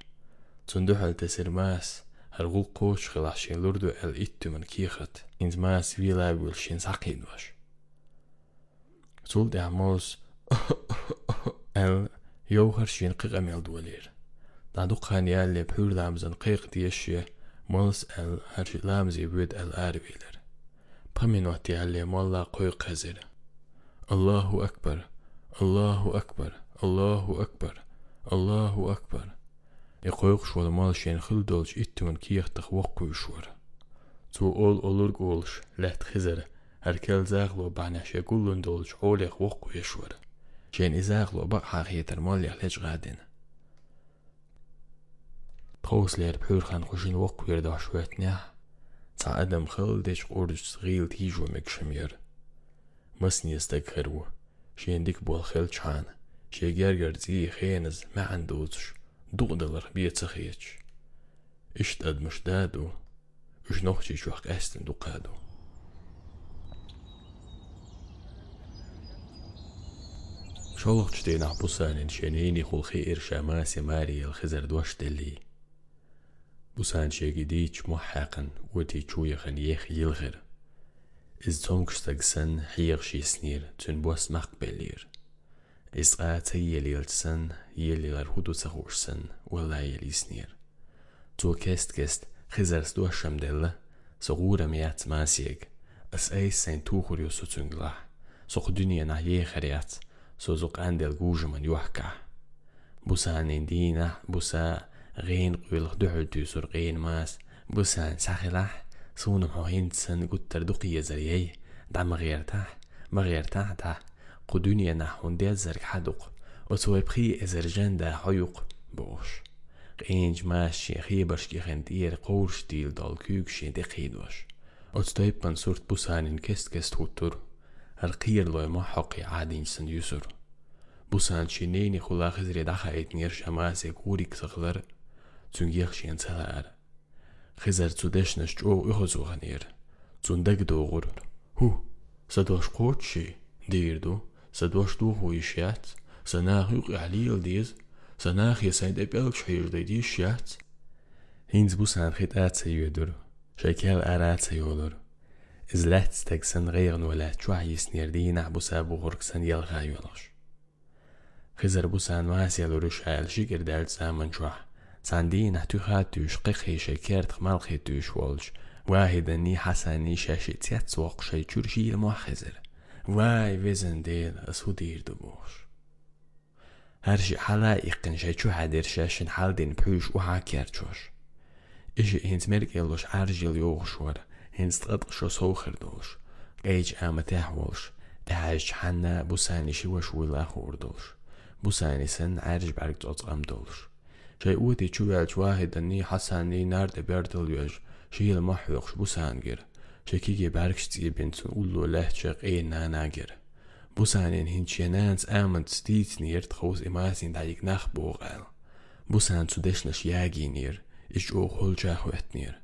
تندوح التسر ماس هرغول قوش خلاشين لوردو ال إتو من كيخت إنز ماس فيلا بولشين ساقين واش تول دي عموز ال يوهر شين قيق أميل دولير دادو قانيا اللي بحور لامزن قيق ديشي مولس ال هرش لامزي بود ال آرويلر بمين وقتي اللي مولا قيق هزر الله أكبر الله أكبر الله Иқойқ шуал мал шен хыл долч иттүн киехтых ваққу шуар. Цу ол олург олш ләт хизер. Әркел зағло баняше гуллун долч олех ваққу ешуар. Шен изағло бақ хақиетер мал яхлеч ғадин. Тхослер пүрхан хушин ваққу ердаш вәтня. Ца адам хыл деч ордуч сғил тижу мекшемер. Мыснестек хыру. Шендик бол хыл чан. Шегергер зи хеніз мәән доцш. دوقدلر بيتسخيتش اشت قد مش دادو اش نوحشي شوحك استن دوقادو شولخ تشتين حبوسان شنيني خلخي إرشا ماسي ماري الخزر دوش دلي بوسان شيكي ديتش محاقن وتي شويخن يخ يلغر إز تونكش تقسن حيغ سنير تنبوس مقبلير إسقات يلي لسن يلي غرهودو سخوشسن ولا يلي سنير تو كست كست خزرس دو شمدلة صغورة ميات ماسيق أس أي سين توخريو سوتنجلا سوق دنيا نهيه خريات سوزوق عند الجوج من يوحكا بوسان دينا بوسا غين قيل دعدو سرقين ماس بوسان ساخلاح سون محوين سن قد تردقية زريي دعم غير تاح مغير تاح تاح قدونيا نحون ديال زرق حدق وتوي بخي ازرجان دا حيوق بوش قينج ماشي خيبرش كي خندير قورش ديل دال كيوك شي دي قيدوش وتستويب من صورت بوسان كست كست هوتر القير لو ما حقي عادين سن يسر بوسان شينيني خلا خزري دخا ايتنير شماسي كوريك سغلر تنجيخ شين سلار خزر تودش نشجو يخزو غنير تندق دوغر هو سدوش قوتشي ديردو سدوش دوغو يشيات سناخ يقع عليل ديز سناخ يسايد ابيلك شحير دي دي شيات هينز بوسان خيت آت سيودر شاكال آرات سيولر إز لات ستكسن غير ولا تشوح يسنير دي نعبو سابو غرقسن يلغا يولغش خزر بوسان ماسي لورش عال شكر دال سامن شوح ساندين تخاتوش قيخي شكرت مالخي توش والش واحد ني حسني شاشي تيات وق شي تشورشي المحخزر واي وزن ديل اسودير دبوش هرشي حالا يقن شي چو حدير شاشن حال دين بحوش وحا كيرچوش إيش هنز مرق يلوش عرجل يوغشور هنز تقدق شو سوخر دوش قيج آما تحولش تحاج حنا بوساني شوش ولا خوردوش بوساني سن عرج برق تقام دولش شي اوتي چوالج واحد اني حساني نارد بيردل يوج شيل محوقش بوسانجر شكيجي برقش تي بنتون اولو لهجق اي ناناجر بوسانين هنشينانس آمنت ستيت نير تخوز إماسين دايك نخ بوغال بوسان تسودشنش ياجي نير إش أو خلجا خوات نير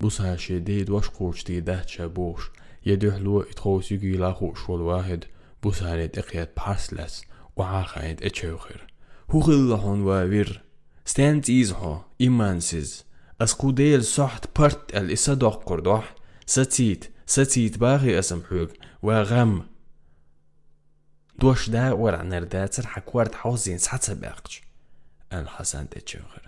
بوسان شي ديد واش قوش دي دهتشا بوش يدوح لو اتخوز يجي لاخو شول واحد بوسان تقيت بارسلس وعاخاين اتشوخر هو غلهون ووير ستانت إيزهو إيمانسيز أسكوديل صحت برت الإسادوح قردوح ستيت ستيت باغي اسم حوق وغم دوش دا ورع نردات سرحة ورد حوزين سحت سباقش الحسن تتشغل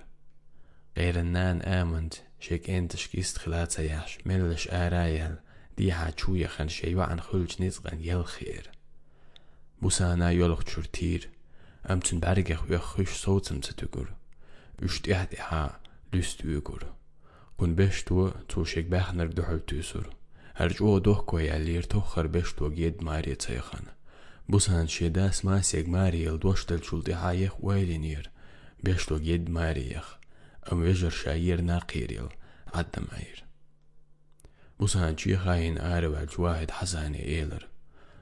غير النان آمند شك انتش كيست خلاصة ياش ملش آرايل دي حاچوية يخن شيوا عن خلج نزغن يل خير بوسانا يولغ تشرتير أمتن بارجخ ويخش صوتم ستقر اشتيحت لست لستوقر un beshtuo cūšeik bähner dohäv tüsür. Här juo dohko jälir tohkar beshtuo gied maarie tseihan. Busan shedas maasieg maariel duostel chulti haayeh uailinir. Beshtuo gied maarieh. Am vejer shaayir naaqiril. Addam ayir. Busan chi hain aarew al juahid hasani eelir.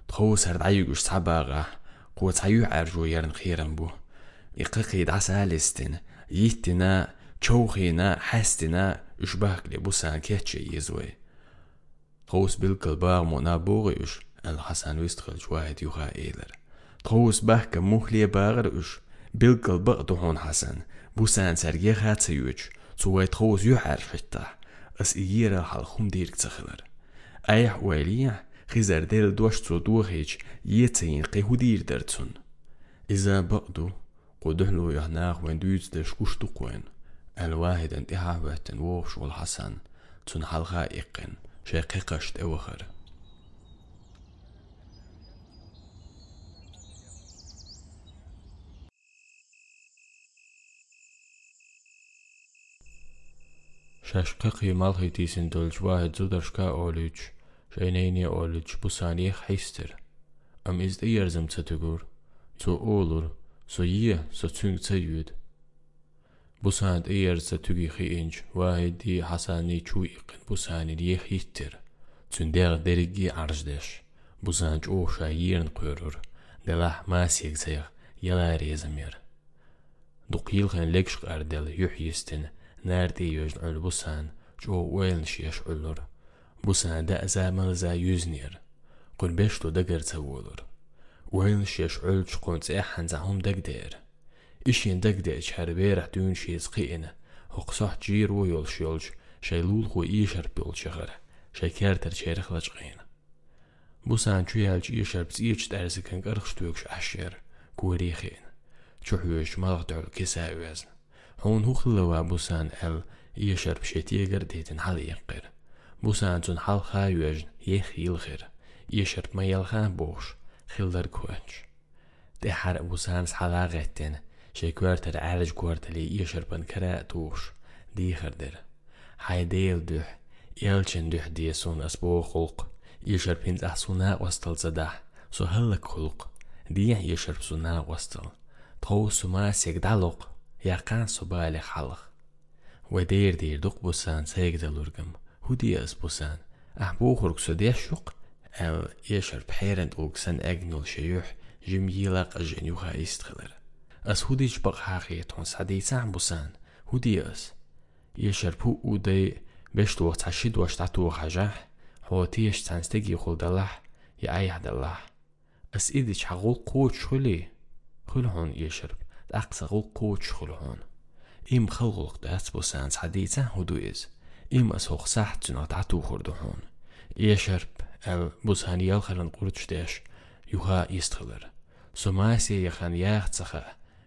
Txoos hard ayugush sabaaga. Quwa tsayu arju yerin khiran bu. Iqaqid asa alistin. Yittina. Çoğina, hästina, Išbak li busan keċe jizwi. Tħus bil-kalbar mona buriġ, għal-ħasan wistħal ġwaħed juħa ilir. Tħus bahka muħli barriġ, bil-kalbar duħon ħasan, busan sarjeħ ħatsajuġ, suwaj tħus juħar fitta, as ijira ħal-ħum dirk tsaħlar. Ajah u għalija, xizar del dwax tsu duħiġ jitzajin qihudir dertsun. Iza baqdu, quduħlu jahnaħ wendu jitzdex kushtu qwen. يهناغ وين دويز دش كشتو قوين الواحد انتها وقتن ووش والحسن تون حلقا إقن شاقيقشت أوخر شاشققي مالخي تيسن دولج واحد زودرشكا أوليج شينيني أوليج بوسانيخ حيستر أم إز إيرزم تتغور تو أولور سو يه سو تنگ تيود بوساند إيرز تتغي خي إنج واحد دي حساني چو إقن بوساني ليخ يتر تندير درجي عرجدش بوسانج أو شايرن قيرور دلاح ماسيك زيغ يلا ريزمير دقيل خن لكش أردل يحيستن ناردي يوجن عل بوسان جو ويلن شيش علور بوسان دا زامل زا يوزنير قل بيشتو دقر تولور ويلن شيش علج قونت احن زهم دقدير إشين دقديش هربيرح دون شيز قيئن هقصح جير ويول شيولج شيلول خو إيشر بيول شغر شيكارتر شيرخ لجقين بوسان شو يالج إيشر بس إيش دارزكن قرخش تويكش أحشير كوريخين شو حيوش مالغ دعو كسا وزن هون هو خلوا بوسان ال يشر بشيتي قرديتن حال يقر بوسان تون حال خايوج يخ يلخر يشر ما يلخان بوش خلدر كوانش دي حر بوسان سحلا غتن شكوارتر Sécuertar árasguartali iasarpan karátos, díharder. Háj déldüh, élcsen dühdészon az bóholk, iasarpint ahszuná vasztal zadáh, szó hallak holk, díján iasarpszuná vasztal. Tószumá szegdálok, яқан субайлы халық. Уәдер дейірдік бұсан сәйгдалургым, худияс бұсан. Ах бұл құрқсы дешуқ, әл ешір пхерент ұлғсан әгнул шеюх, жімейлақ жөнюға истқылыр. سوديا شوق أو يشر بحيرن دوق سن أجنول شيوح جم يلاق أجن يوها يستخلر أس هودي جبق حاقي تون سعدي سعن بوسان هودي أس يشر بو ودي بيش توق تشيد واش تعتو خجاح هو تيش تنستجي خل دلح يا أي دلح أس إيديش حقول قوت شخلي خل هون يشرب أقصى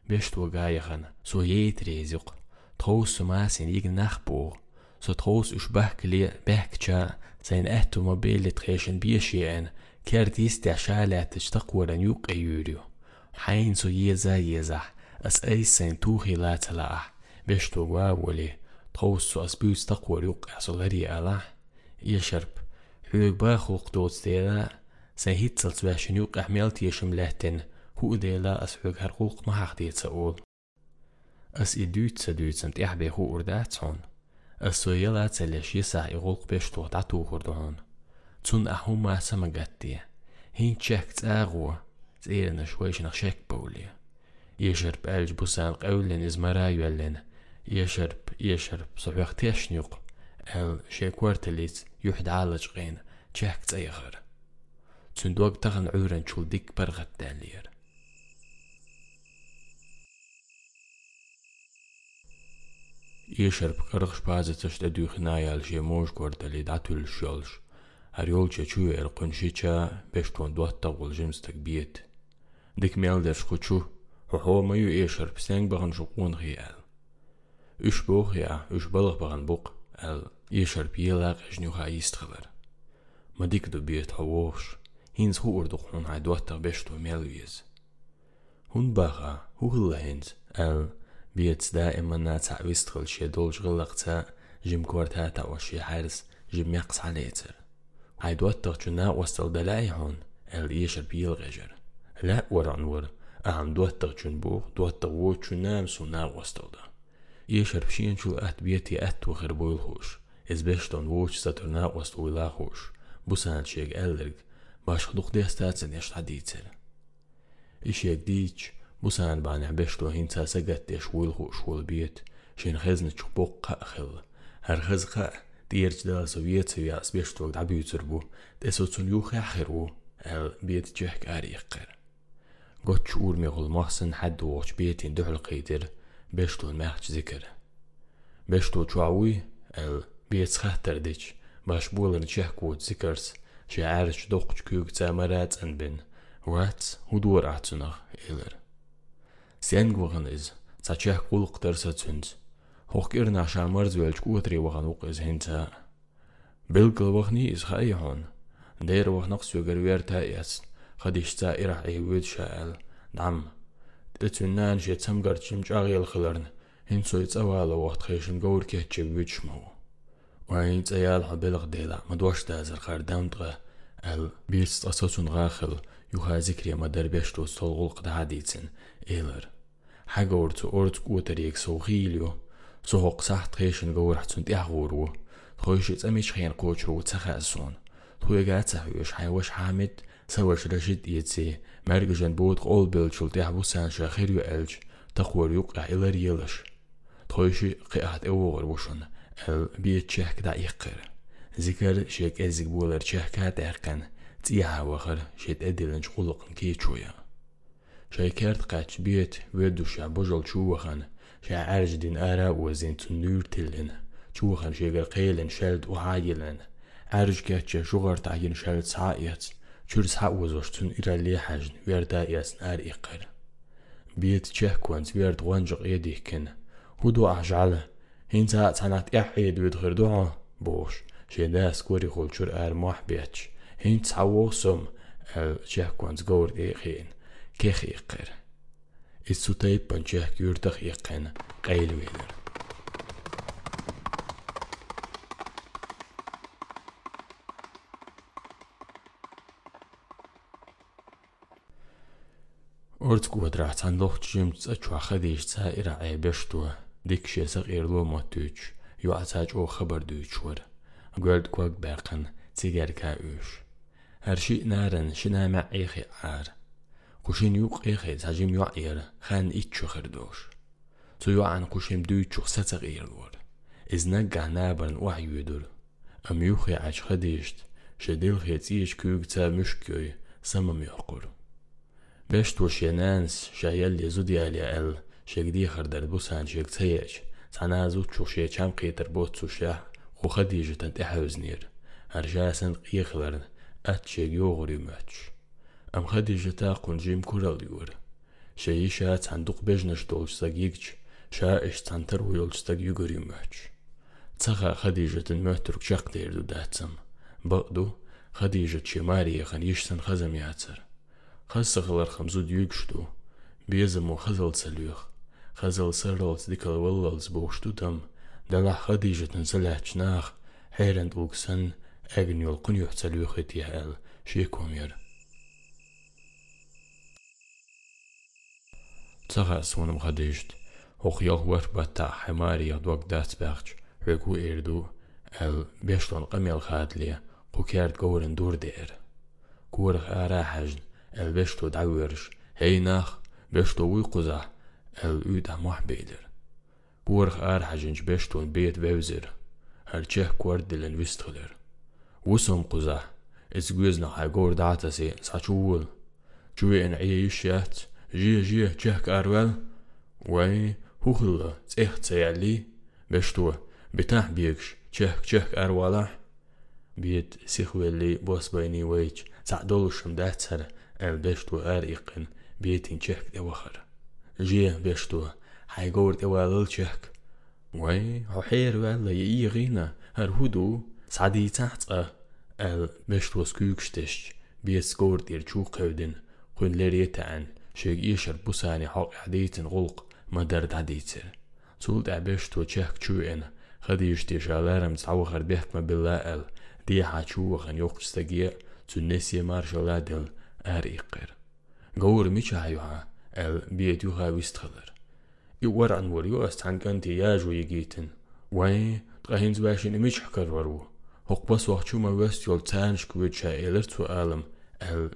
بيشتوغايغن. سو يتريزق تروس ما سنيق نخبور سو تروس اش بهكلي بهكتشا سين اهتموبيل لتخيشن بيشيعن كارديس تعشالات تشتقور نيوق ايوريو. حين سو يزا يزح اس اي سين توخي لا تلاح. بيشتوغا ولي تروس سو اسبيوس تقور يوق احصلري الاح يشرب. حلوك باخو قدوت تيلا سين هيتسلت باشن يوق احميلت يشملهتن. كو ديلا اسوغ ما حقتي تسول اس ادوت سدوت سنت يح بهو ورداتون اسو يلا تلش يسا يغلق بيش تو داتو تون اهو ما سمغتي هين تشك تاغو زيرنا شويش نخشك بولي يشرب الج بوسان قولن ازمرا يولن يشرب يشرب صبيخ تيشنيق ال شيكورتليت يحد عالج غين تشك تايغر تندوق تغن عورن تشول ديك برغت داليير Ишьарԥ кырӷ-шԥаӡа Әр ел че чу әр ариол ча, арҟәыншьыча тон дуатта ҟәылжымсҭак биет. Дыкмелдер шхучу, ҳуҳо маю ишьарԥ сәңбаған шуҟунхи әл. Үш бұқ я, үш балықпаған бұқ әл, Үш елақ әжнюха истқылар. Мадик ду биет ҳуош, хинс хуурдуқ хунҳай дуатта бешҭу мелвиез. Хун баха, хуғылла әл, بيتس دائما ناتع ويستغل شي دول شغل اغتاء جيم كورتاتا وشي حارس جيم يقص على هاي عيد واتغ جنا وستل دلاي هون ال يشر بيل غجر لا ورانور أهم دواتغ جن بوغ دواتغ وو جنام سونا وستل دا. يشر بشين شو ات بيتي ات وغربو الهوش. إز بشتون ووش ساترنا وست ويلا هوش. بوسان شيك ألرق باش خدوخ ديستاتسن يشتع ديتر إشيك ديتش؟ Musään baan äbeshtu hin saa sagattia shuilhu shuilbiet, shin khizni chupuk qa khil. Her khiz qa, tierch da soviet sevya sbeshtu ag dabi utzirbu, teso tsun yuxi akhirwu, el biet jehk ari iqqir. Gotch urmi gul mahsin haddu uch bietin duhul qidir, beshtu mehch zikir. Beshtu chuawi, el biet skhahtar dich, باش بولن شهكو تذكرت شعارش دوقش كوك تامرات أنبن وات ودور أعتنغ إلر سيانگ وغن إز تاتشاه قلق درسة تنز هوك إرنا شامرز ويلج قوتري وغن وقز هنتا بلقل وغني إز خايهون دير وغنقس يغر ويرتا يس خديش تائرة عيود شاءل نعم تتنان شي تسمقر تشمجاغي الخلرن هين سوي تسوالا وقت خيشن قور كيه تشبيت شمو وعين تيال حبلغ ديلا مدوش دازر خاردام تغا ال بيرس تأساسون غاخل يوها ذكري ما دربشتو صلغل قد عديتن إيلر хагоорцу орцкуутариек соохиилио соохсах трешин гоорацунти агууру тхойши цамич хен коочру цахаасун туегаацахуеш хайваш хамит саваш рашид иеци мэргэжэн буут ол белчулти абусан шахирю элч тахуарюк аилар елаш тхойши қиат эвогор бушун эл биечех да иққир зикер шек эзик булар чехкат эрқан циявахар шет эдилинч хулуқын кейчуя شایکارد قاچ بێت وێ دووشە بۆژەڵ چووەخانە شاعرج دین ئارا وەزین تندور تلن چووەخەن شێگەر قەیلن شەلد و هاگلن عرج گەچێ شوغەر تاگین شەلد ساەت چورس ها وەزۆشتون ئیرا لێ حەژن وێردا ئێسنار ئیقەر بێت چەه کۆنج وێرد غۆنجق ئێدیکن هودو ئاژالە هینجا چەنات ئەحێ دوێت غردوە بۆش شێدا سکۆری خۆلچور ئەرماح بێچ هین چاوۆ سم چەه کۆنج گەورد ئێخێن кех иққэр. Иссутай панчах гүрдах иққэн гайлвэнэр. Орц квадрат сандохч юм цач вахад иш ца ира айбэшту. Дикшэсэг ирло мотүч. Юу ацач о хабар дүчвэр. Гөлд кваг бэкэн цигэрка үш. Хэр ши нарэн шинэмэ ихи ар. кушин юк эхе сажим юа эр хан иччо хердош цу юа ан кушим дуйчо сацак эрдор изнак гахнабран уа юдор ам юхе ачхадишт шедил хециш кюг ца мушкёй самам юхкур бешт вош янанс шаял лезуд яли эл шегди хердар бусан шег цаяч цана зу чуше чам кетер бот цуша хухадижтан тахузнир аржасан қиқлар ат шег юғри мөч ماتش ام خديجة تاقون جيم كورال يور شيشا صندوق بجنش دولش زاقيقش شا إش تنتر ويولستق يقري ماتش تخا خديجة المترك شق ديردو داتسم بقدو خديجة شماري خن يشتن خزم ياتر خاصة خلر خمزود يقشتو بيزمو خزل سليوخ خزل سرلز ديكال وللز بوشتو تم دلع خديجة نسلعش ناخ حيرند Цагасунам хадыжд. Охъял уэр батта хэмария дуагдац бахч. Рэгу эрду эл бешлон къамел хадлия. Кукерд горен дур дер. Курх арахажн эл бешту дауэрш. Хейнах бешту уйкуза эл үда махбейдер. Курх арахажнч бештун бейт вевзер. Эл чех куэрдилен вистхлер. Усум куза. Изгвизна хагор датаси сачуул. Чуи эн ие ишят. جي جي تشهك أروال وي هخلا تسيح تسيالي بشتو بتاح بيكش تشهك تشهك أروالح بيت سيخويلي بوس بيني ويج تعدولشم داتسر أم بشتو أريقن بيتين تشهك دوخر جي بشتو حيقور دوالل تشهك وي حير والا يغينا هرهدو سعدي تحت ال بشتو سكوكشتش بيت سكور دير تشوقودن قنلريتان قن لريتان شيك إيشر بوساني حق عديتن غلق ما درد عديتر سولد عبشتو چهك چو إن خديشتي شالارم تعوخر بيحكم بالله ال دي حاچوخن يوكستگي تنسي مارشالا دل أريقر غور ميچا يوها ال بيت يوها ويستخلر يور عن وريو استعنكن تياج ويجيتن وين تغهين زباشين ميچ حكر ورو هق بس وقتشو ما وست يول تانش كويتشا إلر تو آلم ال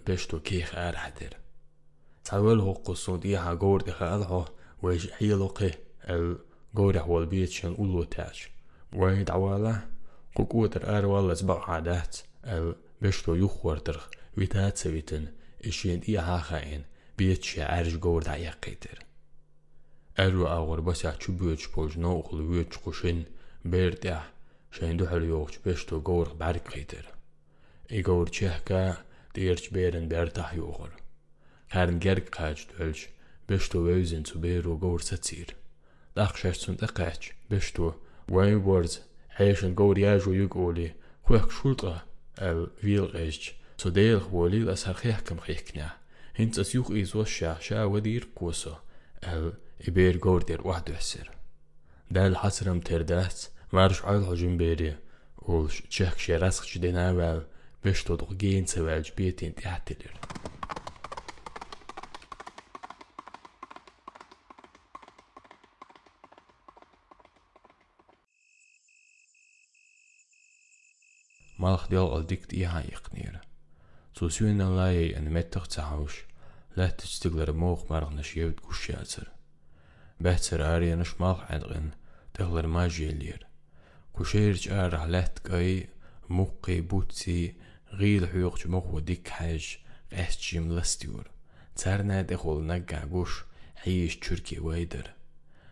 Tarvalho qosodiha gordaha alho wej hiloqe el gordah wal bietchen ulotach. Waid awala kukuter arwalas baqadat el beshto yuxwarter vitatseviten ishin ihahain bietche arj gordah yaqiter. Eru awar basa chubuch pojno uqlu yuch qushin berdah شاین دو حلیوچ بشت و گور برگ خیتر ایگور چه که دیرچ بیرن برتح یوغر Cairngerd caich duelsch, bist du weusin zu beru gorsa cir. Dachschers und ekaich, bist du, wain words, heischen gor jaju jugoli, huach schultra, el vil eich, zu deil woli las er harchechkem rechkna. Hinz as juch is was shasha wadir kuso, el iber gor der wahdu esir. Del hasram terdats, marsch al hajum beri, ulsch, tschech scherasch den awel, bist du doch gehen zu welch beten tehtelir. malch deel al dikt i haiknir so suen an lai an mettach tsaus let stigler moog marg na sjevt gusjatser better ari an smach adrin degler majelier kusherj ar let gai muqi butsi غيل حيوغ مخ وديك حاج قاس جيم لستيور تارنا دخول نقع قوش عيش تركي وايدر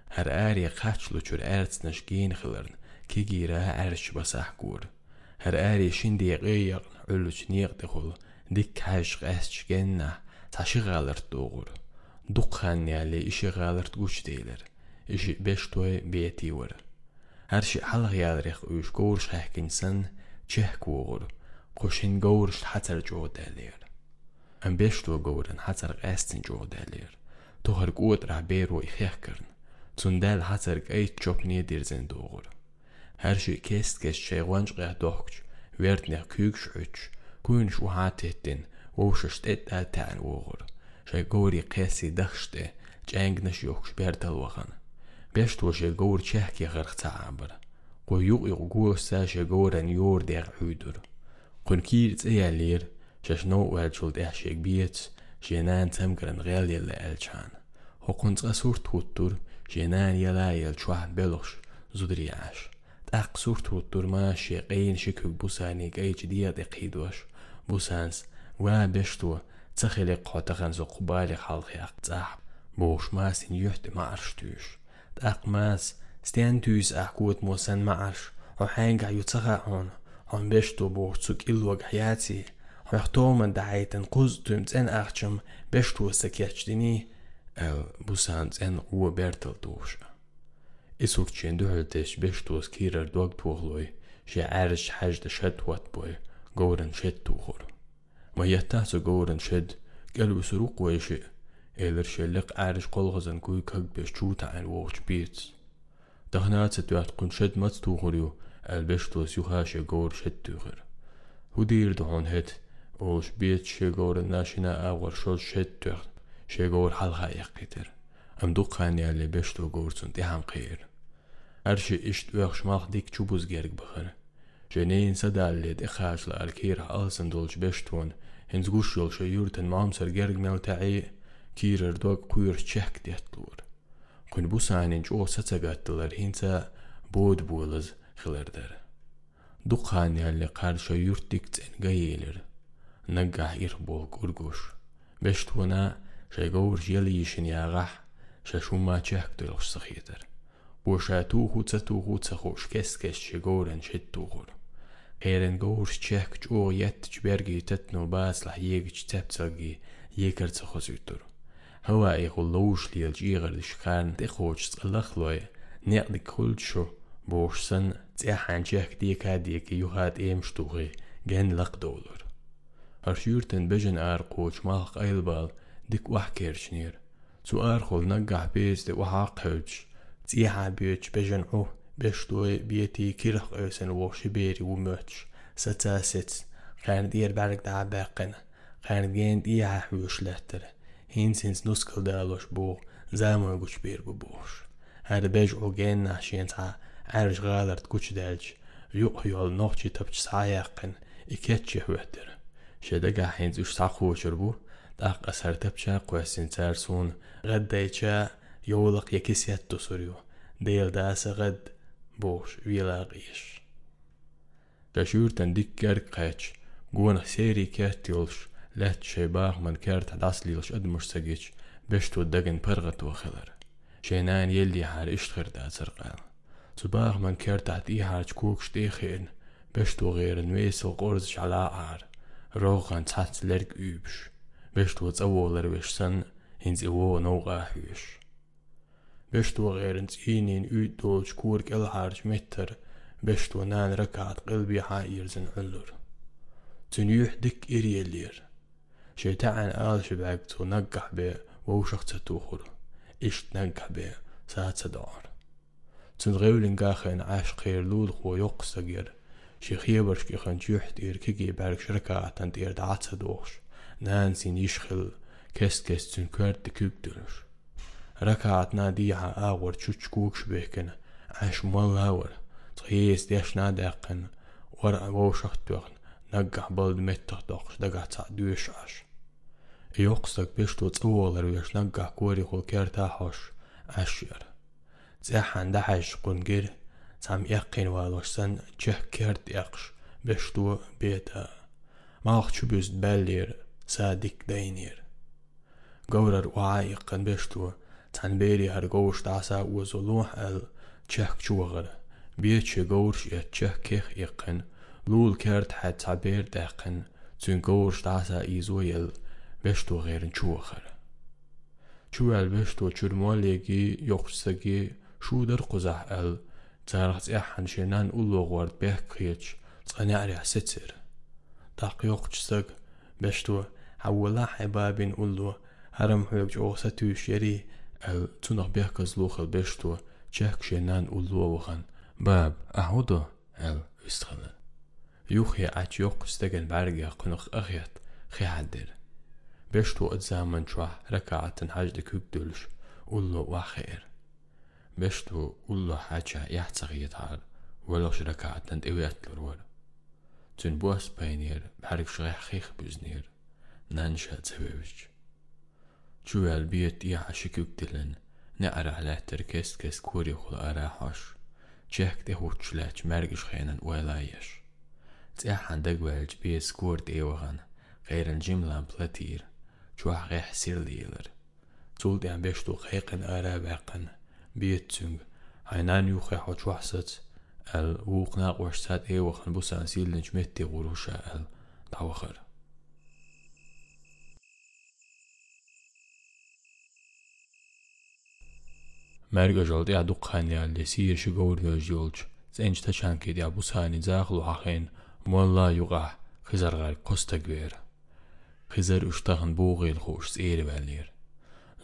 هر آري قاتلو چور ارتس نشجين خلرن كي جيرا ارش بساح قور Hrəri er şindi qeyr ölüç niqdi xul dik kaş qəsç genna taşı qalırt doğur. Duqqan yəli işi qalırt güç deyilir. İşi beş toy beti vur. Hər şey halıq yalırıq üç qovuruş həkinsən çeh qoğur. Qoşin qovuruş hatır codəlir. Ən beş toy qovuran hatır qəstin codəlir. Tohar qod rəhberu ixiyəkirn. Tundəl hatır qeyt çopniyə dirzən doğur. Her şey kestkes şeyguançqa dohkç, verdner kügşüç, künş uhatettin, uğuşşt etdal tän uğur. Şeygori qesi daxşte, çəngniş yoxş bertal vaqan. Beşt o şeygor çehki qırqça abır. Qoyuq iqgursa şeygoran yor der hüdür. Qünkir tsəyəlir, şəşno uəlçuld əşək biyets, jenən təmkran qəl yelə əlçan. Hoqunca sur tuttur, jenən yelə yel çuah belox, zudriyaş. والجول ده شيك بيت جينان تمكرن غير يلا الچان هو قنت أسور توتر جينان يلا يلچوه بلوش زودري عاش تاق سور توتر ما شيقين شكوك بوساني قيج ديا دقيدوش بوسانس وا بشتو تخيلي قوتخن زو قبالي خالخي اقتاح بوش ماسين يحت ما عرشتوش تاق ماس ستيان توس أحكوت موسان ما عرش وحانقع يتخا هون هون بشتو بوغتسوك إلوغ حياتي ويختومن دعايتن قوزتم تن أخشم بشتو سكيتشدني ال بوسان تن قوة بيرتل دوش Isurçên du hiltêş beş tozkirer dog toxloy, ji erj hejde şed wat boy, gorin şed tuxur. Ma yettası gorin şed, gel usuruk weşi, elir şellik erj kolgazın kuy kag beş çuta en woğç bits. Daxnaatse duat kun şed mat tuxuryu, el beş toz yuhaşe gor şed tuxur. Hudir duhan het, oş bits şe gorin naşina awar şol şed tuxt, şe gor halha yakkitir. yakiter. Am dukhan yalle besto gorsun ti ham qir. أرشي إشت ويخشماخ ديك تشوبوز جيرك بخر جنين سداليد إخاش لأركير ألسن دولش بشتون هنز قوشيول شيورتن مامسر جيرك ميل تعي كيرر دوغ قوير تشيك ديتلور قن بوسانين جو ستساقاتلر هنسا بود بولز خلردر دقان ياللي قار شيورت ديك تسين قيلر نقع إربول قرقوش بشتونا شيقور جيليشن ياغح ششو se shumacheach tuilch sa chéidir. Buair se túchúta túchúta chós cesces sé ggóran siúchar. Éan ggóir techt ó dhéit bergaí tet nó bás le dhéagaid tepsaí dhéar sa chosútar. Thha é go lós líal díar leis chean i chót a lechlóid neach na cultseo bór san dehanteach díchadí go dúchad éimstúcha gen lechdólar. Ar siúrt an bisan ar cóit máach eilbal dic wachcéir sníir sú archol na gahbéis de wahachuid Tíha buúit bejan ó bestoi bíti kirch aus an bhse béir ú much sa tá sit chean dír berg dá becin chean géint ihe thuús letar hín sins nuscail dálos bó zamú go spéir go bós. Ar a beis ó géin na sin tá airs gáart gutedéilt juchhiol nochtí tupt sáachchan i ketje huetir. sé a ga hén ús saúir bú ach as ar tepse cuasin tersún raddéite jólach je kisetto sorú, dél dása rad bós világ is. Tá siúrt an dik kerkheit, gona séri kertiols, lett sé bach man kert had aslíls ödmursagich, bestú dagin pergató chelar. sé náin jeldi haar istchirda sarqal. Zu bach man kert had ihart kúk stéchéin, bestú géir an vésel gorz alá ár, roch an tats lerg übs, bestú az avólar vis san, hins i vó nóga hús. بشتوغيرنس إينين أوتولش كورك الهارج متر بشتو نان ركعت قلبي حاير زن علور تنيوح دك إريالير شيطان آل شبعك تو نقح بي ووشخ تتوخر إشت نقح بي سات سدار تنغيولين قاخين عاش خير لول خو يقصدقير شي خيبرش كي خنجوح دير كيكي بارك شركات دير دعات سدوخش نان سين يشخل kest-kestsün kört düküktür. Rakātnā dīhā āwar čuč kūkšbēkana, āšmuā āwar, tqīs dēšnā dēkana, war āvaušahtūkna, naggah bald mettahtoqs dagātsā dūšāš. Yoqsak bishtu tsūwalar vish naggah kūri khul kertāhosh, āšyar. Dzēhān dāhāsh qungir, tsam yaqin vāloshsan čeh kert yaqsh, bishtu bētā. Māqchu bist bəllir, sadik dainir. گەورە وهای قەنبێشتووە چەندبێری هەرگەوش تاسا وەزۆڵۆح ئەل چەخ چوەغەرە بێ چێگەورش ئە چەخ کێخ ئێقن لول کرد حتا بێر دەقن چون گەورش تاسا ئیزۆیل بێشتۆ غێرن چوەخەرە چوەل بێشتۆ چورمۆلێکی یۆقسەگێ شو دەر قوزەح ئەل جارغز ئە حەنشێنان ئولۆغوەرد بێخ کێچ چەنیاریا سەچێر تاقیۆق چسەگ بێشتوە حولا حبابين أولو sé nan ulóhhar bechchéit tsanneari a sitir. Dach jochtstag bestú hawala hebabin ullu haram huig ósa tú séri el tunach bechkas lochel besto tjech sé nan u lowachen bab a hodo el üstrelle. Juch je at jok stegen berge kunnach achiat gehadir. Besto het zaman twa Čuvēl biet iaši küktilin, ne arahlah terkes kes kuri hul arahash. Čehk te hučlech mergish hainan uelayesh. تساحن دقوالج بيه سكورت ايوغان غير الجملة بلاتير جواح غي حسير ليلر تولد عم بيشتو غيقن اراب عقن بيه تسنج هاينان يوخي حو حسد ال ووقنا قوشتات ايوغان بوسان سيل نجمت تي غروشا ال. دعوخر მერგეჟოლ ტია დუყანი ალე სიეში გოურგეჟ იოლჩ წენჩ თაჩანკი ტია ბუსანი ზახლუ ჰახენ მოლლა იუყა ხიზარღარ კოსტაგვერ ხიზარ უშტახან ბუღილ ხუშ წიერვალერ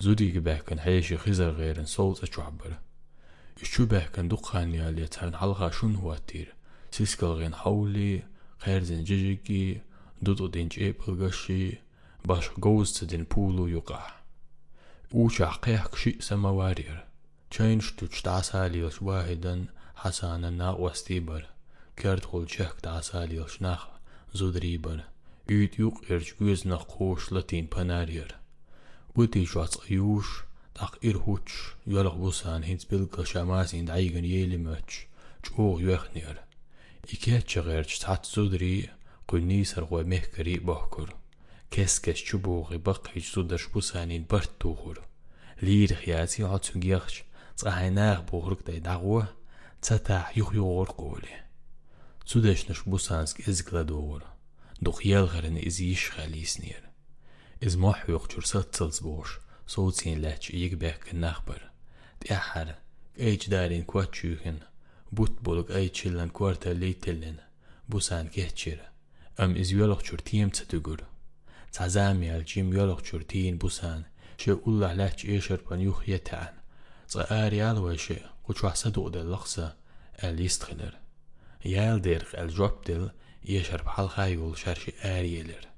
ზუდი გიბაჰკან ჰეში ხიზარ ღერენ სოლწა ჩუაბერ იშჩუ ბაჰკან დუყანი ალე ცარნ ჰალღა შუნ ჰუატირ სისკალღენ ჰაული ღერზენ ჯიჯიკი დუტუ დენჭე პლგაში ბაშ გოუსცედენ პულუ იუყა უჩა ხეჰკში სამავარიერ Change to asalios wahidan hasana na wastibar. Kertkul çekt asalios nach zudribar. Üt yuk erç göz nach koş latin panaryer. Buti şuats ayuş, tak irhuç, yalak busan hins bilgı şamas ind aygen yelimeç, çoğ yöknir. İki çığırç tat zudri, qunnisar gwe mehkari bahkur. Keskes çubuğu bakhiç zudaş busan ind bart tuğur. Lir xiyasi hatsun giyakç, Цӏайнах бугурктай дагъуа цата юхюгъур кули. Судашнаш бусанск изгла дугур. Духьял гарин из ишхал иснир. Из мохюх чурсат цылсбош. Соуцин лач игбэх кнахбар. Тяхар. Эйч дарин квачюхин. Бут болук эйчиллан кварта лейтиллин. Бусан кехчир. Ам из юлох чуртием цатугур. Цазам ялчим юлох чуртиин бусан. Ше уллах лач ешерпан юхьетан. Det är i alla شيء كنت راح صدق للغسة اللي يستغلر يال ديرق الجواب دل يشرب حلقة يول شرشي آريلر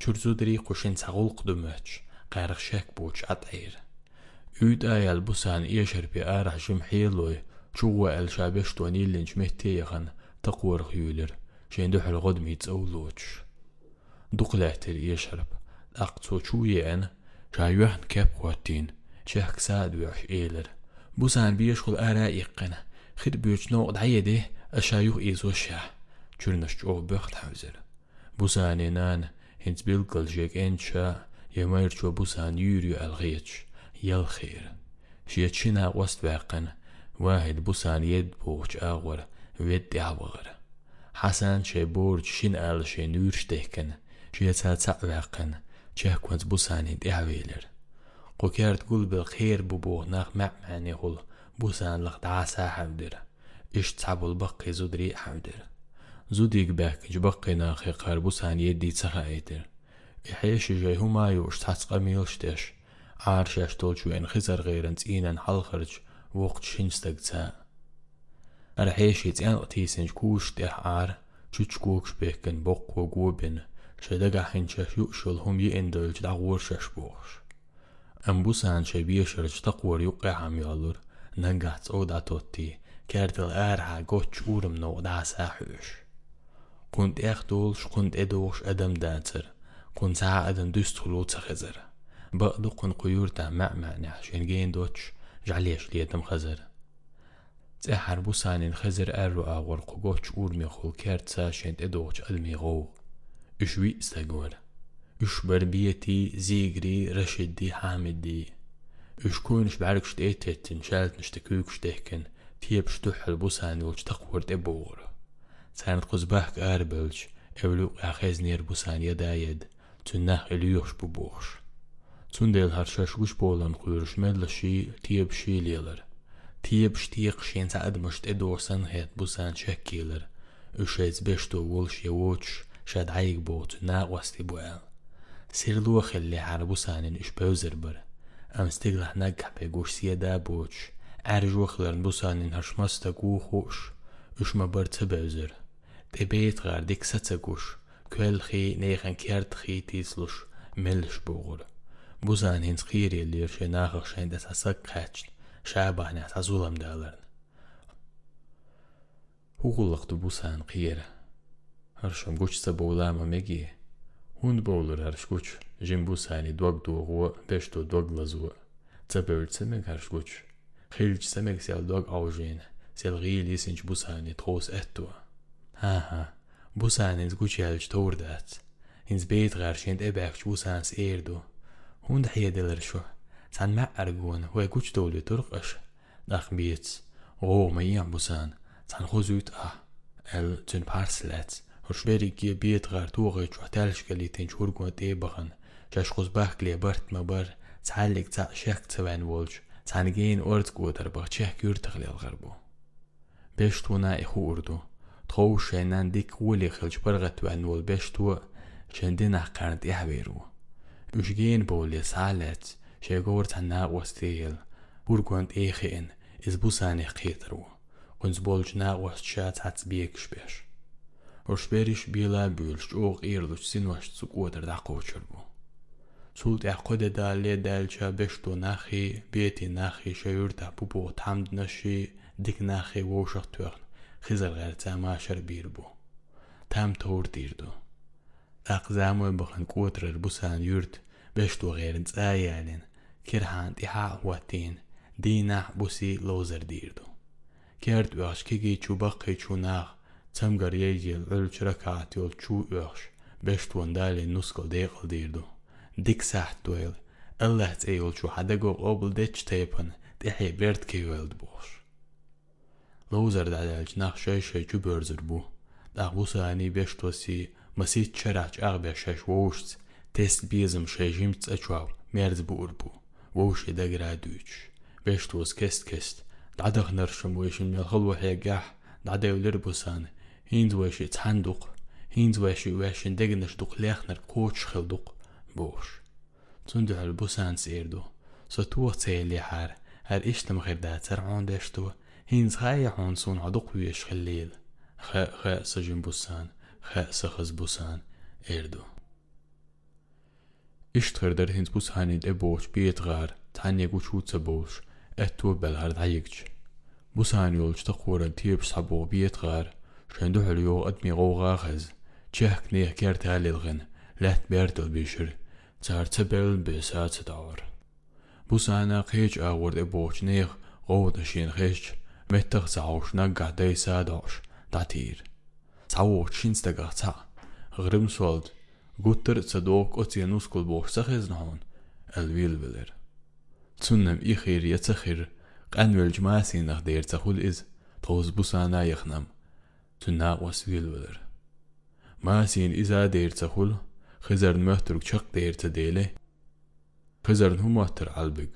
چورزو دري قوشين ساقول قدمهج قارق شاك بوش عطعير اود آيال بوسان يشرب آرح جمحيلوي چوه الشابش توني لنج مهتيغن تقور خيولر شندو حلقود أو أولوش دقلاتر يشرب أقصو چويان شايوهن كاب خواتين شاك ساد ويعش إيلر بوسان بيشغل آراء يقنا خد بيوش نوع دعيده أشايوه إيزو شاه چورنش جوه بخت حوزر بوسان نان هنز بيلقل جيك انشا يمير جو بوسان يوريو الغيتش يل خير شيتشنا وست واقن واحد بوسان يد بوش آغور ويد يعوغر حسن شي بورج شين آل شي نور شتيكن شيتا تعواقن شاه كونت بوسان يد اعويلر قوكار تقول بالخير ببو ناخ مع معني هول بوسان لغ تعاسا حمدر إش تسعب البقي زود ريق حمدر زود يقباك جبقي ناخي قار بوسان يدي تسخا ايتر إحيش جاي هما يوش تحسق ميلش تش عارش اشتول شوين خزر غير انتقينا حلخرج وقت شنستك تسا أرحيش يتقان قتيسن كوش تح عار شتشكوكش بيكن بق وقوبن شدقا حنشش یوشل هم یه يئندلج دعور ششبوش بوغش أم بوسان شبيه شرج تقور يقع عم يالور. نقعت أودا توتي. كارت الآرها قوتش أورم نو دا ساحوش. كنت اخدولش كنت إدوش أدم دانتر كنت ساعة أدم دستخلو تخزر بقدو كن قيور تا مع معنى شنجين دوتش. جعليش ليدم خزر. تسحر بوسان خزر أرو آغور قوتش أورمي خول كارت سا شنت إدوش أدمي غو. إشوي استقور. اش بربيتي زيغري رشدي حامدي اش كونش بعركش تيتتن شالت نشتكوكش تهكن تيبش تحل بوسان ولش تقور تبور سانت قزباك آربلج اولو اخيز نير بوسان يدايد تنخ اليوش ببوش تندل هرشاش وش بولن قيرش ملشي تيب شي ليلر تيب شتيق شين سعد مشت ادور سنهيت بوسان شكيلر اشيز بشتو ولش يووش شاد عيق بوت ناقوستي بوال سير لوخ اللي عربوسان اش بوزر بر ام استقلح نقح بيقوش سيدا بوش أرجوخ لرن بوسان هرش مستقو خوش اش ما بر تبوزر تبيت غار ديك ستقوش كل خي نيخن كيرت خي تيسلوش ملش بوغر بوزان هنس خيري اللي يرشي ناخخ شين دس أسق خاتشن شابه ناس عزولم دالرن هوغلق بوسان قيرة هرشم قوش سبولاما مجي უნბოულır her şkuç, jim bu sani duak doğuğa beş do duak lazuğa. Cepevir semek her şkuç. Xilç semek sel duak avjin, sel gil isinç bu sani tğos et duğa. Ha ha, bu sani zguç yelç doğur da et. İnz beyt garşint ebekç bu sans eirdu. Hund hiyedeler şu. Sen me ergun ve guç dolu turqış. Dax biyets. O meyan bu san. Sen huzut ah. El tün parslet. تنش هرقون تيبغن شاش خوز باك لي برت ما بر تعلق تا شاك تبان وولج تانجين أرد قوتر بغتشه كير تغلي الغربو بيشتونا إخو أردو تخو شينان ديك ولي خلج برغت وان ول بيشتو شندنا قارنت إحبيرو وشجين بولي سالت شيغور تنا وستيل بورغوانت إيخين إز بوساني قيترو قنز بولجنا وستشات هاتس بيك شبيش ورشبيريش بيلا بيلش Ошбериш белабюл, шчуг ирлуш синваш цукуатр дахочербу. სულ ახოდე და ლედალჩა ბეშტო ნახი ბიეთი ნახი შეურთა პუპო თამდნაში დიკ ნახი ვოშახთვერ ხიზალ ღერცა მაშარ ბირბო თამ თორდირდო აყზამო ბხან კუტრერ ბუსან იურთ ბეშტო ღერენ წაიალენ ქერჰანტი ჰაუატინ დინა ბუსი ლოზერ დირდო ქერტვაშ კიგი ჩუბა ხეჩუნახ Cem gariej l-elċ rakat jol ċu uħx biex t-wandali nuskal dejqal dirdu. Dik saħt twil, Allah t-ejol ċu ħadegu qobl deċ tejpan tiħi bert kejwel d-box. Lawżar da l-elċ naħxaj xeċu bërżirbu, daħbu saħni biex t-wassi masit ċeraċ għagbe xeċ wawx test bizm xeċim t-saċwaw merz burbu, wawx id-agra duċ, biex t-wass kest kest, daħdaħ narxum wiex mjal xalwa ħegħax daħdaw l-irbu saħni hindwäsche Zanduch, hindwäsche wäschen degenisch duch lechner kotschchel duch boş. Zündühel bu sans erdu, so tuğa ceyli har, her işlem gerda ter'on deştu, hinz gayahon sun aduq yüyeş xillil. Xə xə sıcın busan, xə sıxız busan, erdu. İştxırdır hinz busanid e boş bir etğar, tanya guçutsa boş, ettu belhar dayıqç. Busan yolçta qorel tiyib sabu bir etğar, Skjønner du hører jo at vi råger hans. Tjekk nekker til lidgen, lett bertel bysjer, tærte bell besat davar. Bu sana qiç ağır de boçnir, qovda şin qiç, mettiq zauşna gadaysa daş, datir. Zauşins da gaxa, grim sold, gutter sadok otienus kol boçsa xeznaun, elvil bilir. Tsunnem ixir yatsxir, qanvel jmasin naxdir tsxul iz, toz bu sana yixnam. Tünnä was gelbeler. Masin iza deýirse hul, Hızarın möhtürk çak deýirse deýle. Hızarın hum möhtür albig.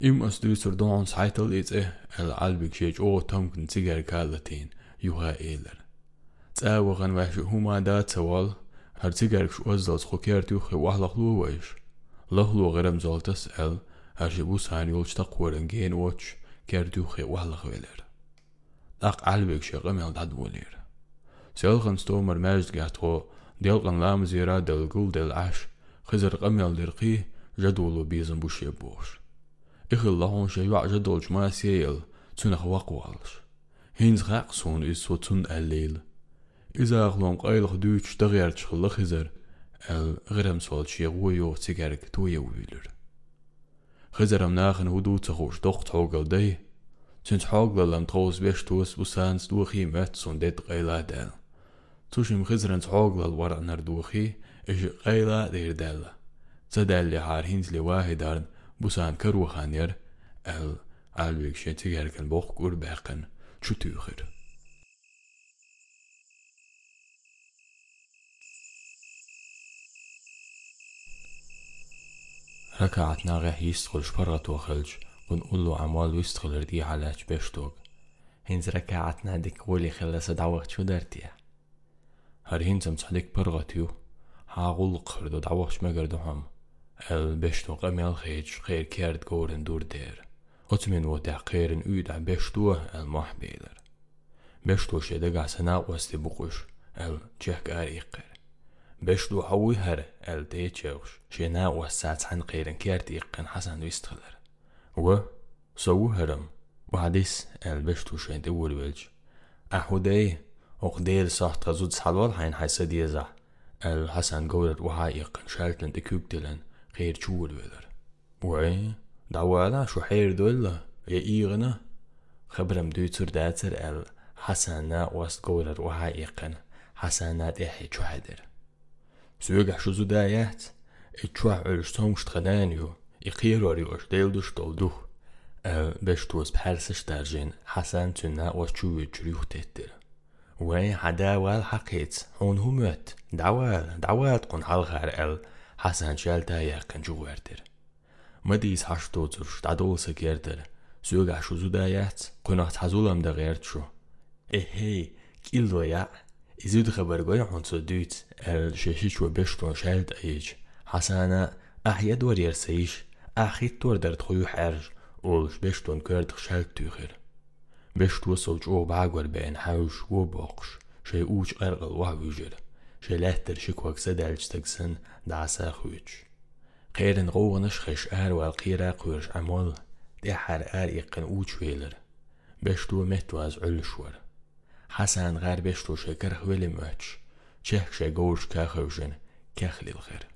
Im asdy surdan on saytal etse el albig şeç o tomkin sigar kalatin yuha eyler. Tsawğan wa şu huma da tsawal her sigar şu azdaz xoker tu xe wahlaqlu waish. Lahlu gıram zaltas el her şey bu sani yolçta qoran gen oç kerdu xe wahlaq veler. جين ووش كير تيوخي وحلق ويلر داق علبك شغم يلداد ولير سيلغن ستومر ماجد قاعتو ديلغن لام زيرا دلقول دل عش خزر قميل درقي جدولو بيزن بوشي بوش إخ اللهون شيوع جدول جما سيل تنخ وقوالش هينز غاق سون إسو تن الليل إذا أغلون قايل دوش دغير تشخل خزر ال غرم سوال شي غويو تيجارك تويا ويلر خزرم ناخن هدو تخوش دخت حوغل دي ჩვენს ჰაგლალამ თხოვს ვეშთუს უსანს დუხი მაცუნდე ყელადელ ცუშიმ ხიზრანს ჰაგლალ ورقنر دوخي اش قيلا ديردل زدل هارهينز لواهدارن بوسان كروخانير ال البيك شتي gerken بوخ قور باقن چوتوخر ركعتنا غهيست خلش فرغت وخلش بنقول له عمال يستغل ريح على شبشتوغ هينز ركعت نادك ولي خلص دعوت شو درتيا هر هينزم صحدك برغتيو؟ هاغول قردو دعوش مقردو هم ال بشتوغ اميال خيج خير كارد قورن دور دير. أتمن وتع خيرن ايدع بشتوه المح بيلر بشتو شدق سنا وستي بقوش ال جهك أريقر. بشتو حوي هر ال تيتشوش شنا وسات عن خيرن كارد يقن حسن ويستغلر. و سوو هرم. وحديث البشتو شهد اول ويلج احوداي اقدير صح تغزود سحلوال حين حيسد يزح الحسن جولر وحايق شالتن تكوكتلن غير شول ويلر وعي دوالا شو حیر دولا یا ایغنا خبرم دوی دوتر داتر ال حسنا وست جولر وحايقن حسنات إحي چو حدر سوگه سويق حشوزو دايات اتشوح علشتهم شتخدانيو Iqirorior deus dolduh bes tuos persas dergen Hasan tünna os çuvi çürühtettir. Ve hada vel hakets on humet daval daval kun halgar el Hasan şelta yakın cuverdir. Madis haştotur stadolsa gerdir. Söga şuzu da yat kunat hazulam da gert şu. Ehey kildo ya izud haber goy honso düt el şeşiç ve beş ton şelt ayıç. Hasana ahyad var yerseyiş آخيتور در تخويو حرج ولش بشتون كرد خشاك تيخير. بشت وصل جو بعقل بين حوش وبوقش شي أوش ارقل وهوجر شي لهتر شكوك سدالج تكسن دعسا خويتش قيرن غو نشخش آر والقيرا قويرش عمول دي حر آر يقن أوش ويلر. بشتو مهتو از علشور حسن غير بشتو شكر خويل مهتش چه شگوش که خوشن که خلیل خیر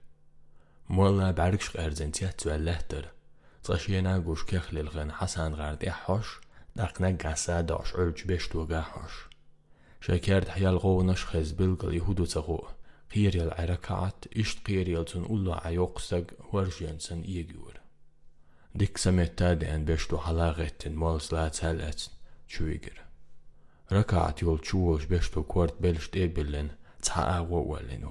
مولا بعرقش غير تيات واللهتر صشينا گوش که خلیل غن حسن غير دي حوش دقنا قاسا داش عرج بشتو قاحوش شكرت حيال غونش خز بلقل يهودو تغو قيريال عركات إشت قيريال تن أولا عيوقسق ورجينسن إيجور ديك سمتا دين بشتو حلاغتن مولس لا تهلت شويجر ركعت يول تشوش بشتو كورت بلشت إبلن تها أغوى ولن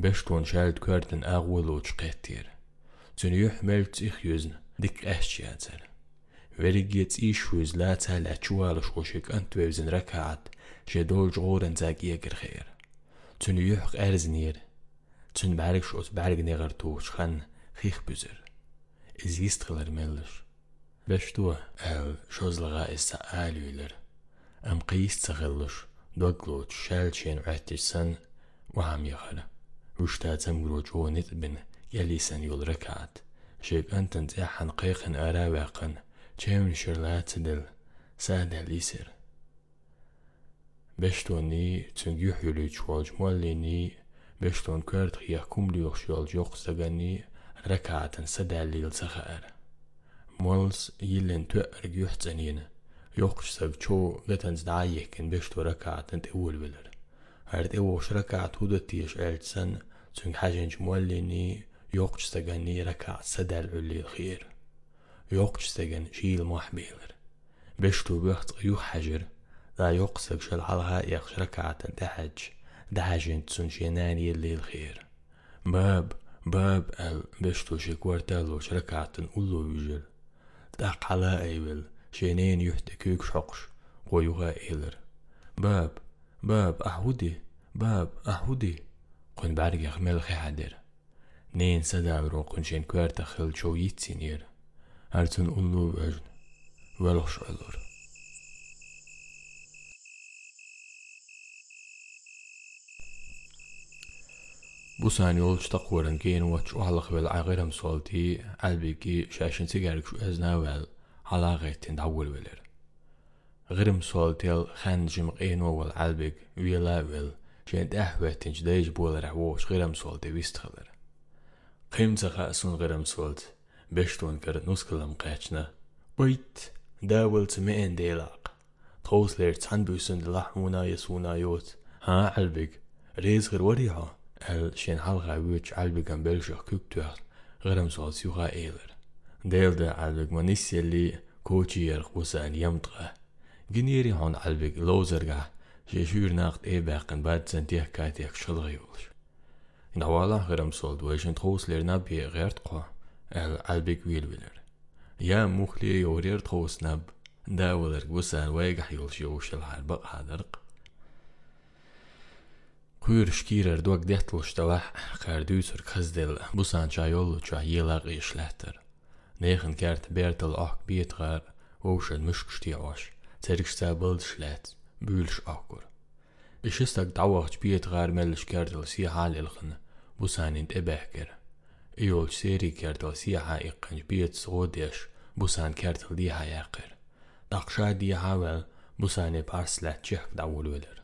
ور بشتون شالت كورتن أغوى لوش قتير تن يحمل تيخ يزن ديك أشياتر وريجيت إيشوز لا تهل أتشوال شوشك أنت ويزن ركعت شدول جغورن زاك يجر خير تن يحق أرزنير تن بعرق شوز بعرق نغر توش خن خيخ بزر إز يستغلر ملش بشتو ال شوز لغا إسا آليولر أم قيس تغلش دوغلوت شالشين عتشسن وعم يخلا مشتاتم گرۆچۆنێت بن گەلی سنیۆڵرە کات شێکەن تەنجێ ارا ئاراوەقن چێون شرلات دل سادەلی سر بەشتۆنی چنگی حولی چۆڵجمۆلێنی بەشتۆن کرد یەکوم لیۆخشیۆڵجیۆ قسەگەنی ڕکاتن سەدا لیلسەخەر مۆڵس یلن تۆ ئەرگیو حچەنینە yox sevço getenzda yekin beş töre بشتو tewul bilir. Her de oşra katu da tiş التسن تنج حاجنج موليني يوخستغني ركعة سدى العلي الخير يوقشتغن شيل محبيلر بشتو بيخت يو حجر. لا يقصق شل حلها يخش ركعة دحج دحجن تسون شيناني اللي الخير باب باب ال بشتو شكور تالو شركعة أولو يجر داق على أيول شينين يحتكوك شقش. ويغا إيلر باب باب أحودي باب أحودي قونبارگە خمێڵ خێحادێر نێن سەداورۆ قونچێن کوێرتە خەلچۆیی چینێر هەرچون ئولو ئەژن وەڵخش ئەلۆر بوسانی ئۆڵشتە قۆرنگەین وە چوهڵەخوێل ئاغێرم سۆڵتی ئەلبێکی شاشنچی گارک ئەز ناوێل هەڵاغێت تێنداوەلوێلێر غرم سۆڵتێڵ خەنجم قێنەوەوەڵ ئەلبێک وێلاوێل ولر غيرم صولتيل خان جمق اينو والعلبك ويلا ويل شين تأهوتين جديج بول رحوش غيرم صولتي ويستخلر قيمت خاسون غيرم صولت بشتون كرت نسكلم قاتشنا بيت داولت مئن ديلاق تخوص لير تحنبوسن لحمونا يسونا يوت ها علبك ريز غير وريها ال شين حلقة ويتش علبك ام بلشخ كوكتوح غرم صوت سيوغا ايلر ديل دا علبك منيس يلي كوچي يرق وسان يمطغة جنيري هون علبك لوزرغا Ježír nacht éberken bad sind dir kaitech schulreolch. In awala hiram sold wech en troosler na bierert qua, el albig wilwiller. Ja muchli yorir troosnab, da willer gusan wegah yolch yoshel harbaq hadarq. Quyur şkirer duak detlush tawah, qardüsur kazdil, busan çayollu çayilaq işlahtar. Negen kert bertel ak bietgar, woshen mishkshtiawash, zergsta bildschlet. Bülş Akur. Ixistak dawach biet għar mellix kerdel siħa l-ilħn, busanin t-ebeħker. Ijol seri kerdel siħa iqqan biet sgħodiex, busan kerdel diħa jaqir. Daqxa diħa wel, busani e parslet ċeħk dawul wilir.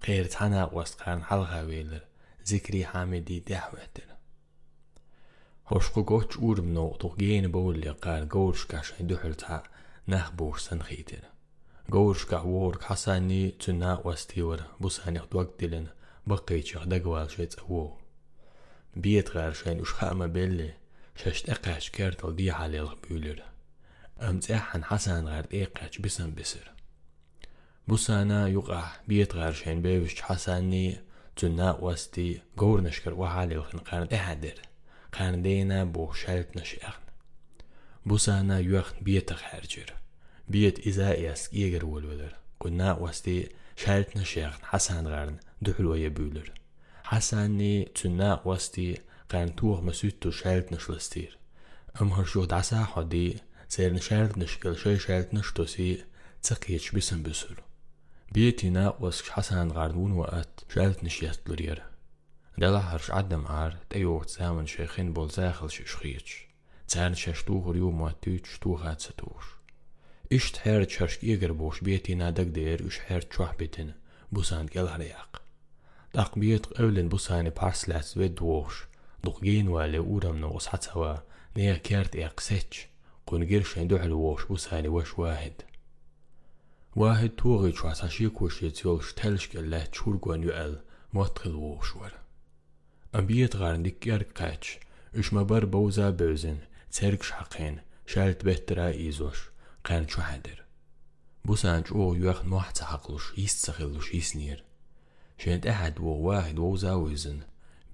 Qir tħana wasqan ħalħa wilir, zikri ħamidi deħwetir. Hoxku goċ urmnu tuħgħin bowli għar e għorx kaxa duħil ta' naħbur sanħitir. Govorškah vork hasani tuna vastivar, busani htuak dilin, bakıçıq da gval şeyts wo. Biyet qarşayn uşxama belli, şaşta qaş kertal di halil büyülür. Amtsahan Hasan qard eqaç bisan bisir. Busana yuqah biyet qarşayn beviş hasani tuna vasti gornashkar wa halil qan qadir. Qandena bu şaltnash aqn. Busana yuqh biyet qarjir. بيت ئیزای ئێسکی ئێگەرەوە لۆدەر گونا وستي شارتنە شێخن حەسان غارن دحلوەیە بولر. حەسانی چنا وەستی قانتووە مەسوود تو شارت نشلستیر ئەم هەرشۆ داسا حەدی سێرن شارت نشکل شەی شارت نشتۆسی چقیچ بسم بسر. بيتنا وسك حسن غاردون وقت شالت نشيت لريرة دلا هرش عدم عار تيو تسامن شيخين بولزاخل ششخيتش تسان ششتوغ ريو مواتيتش توغات ستوش ئیشت هێر چەشک ئێگەر بۆش بێتی نادەک دیر اش هر چوح بیتن بوسان گل هریاق دق بیت قولن گەل هەرەیەق داقبیێت ئەولن بوسانی پارسلااتوێ دۆش دڵگەین وا نو اس حد سوا نەیە کرد ئێقسچ قونگیر شێندو هەلوۆش بوسان وش واحد واحد تۆغی چواساشی شتلش گل له چور گوانیئل مۆتقل وۆشوەر ئەمبیەت غارندی گەر اش مبر بوزا بوزن چرگش حەقێن شلت بهتره ایزوش قان شو حدر بوسانج أو يوخ نوح تحقلوش يستخلوش يسنير شنت أحد و واحد ووزا وزن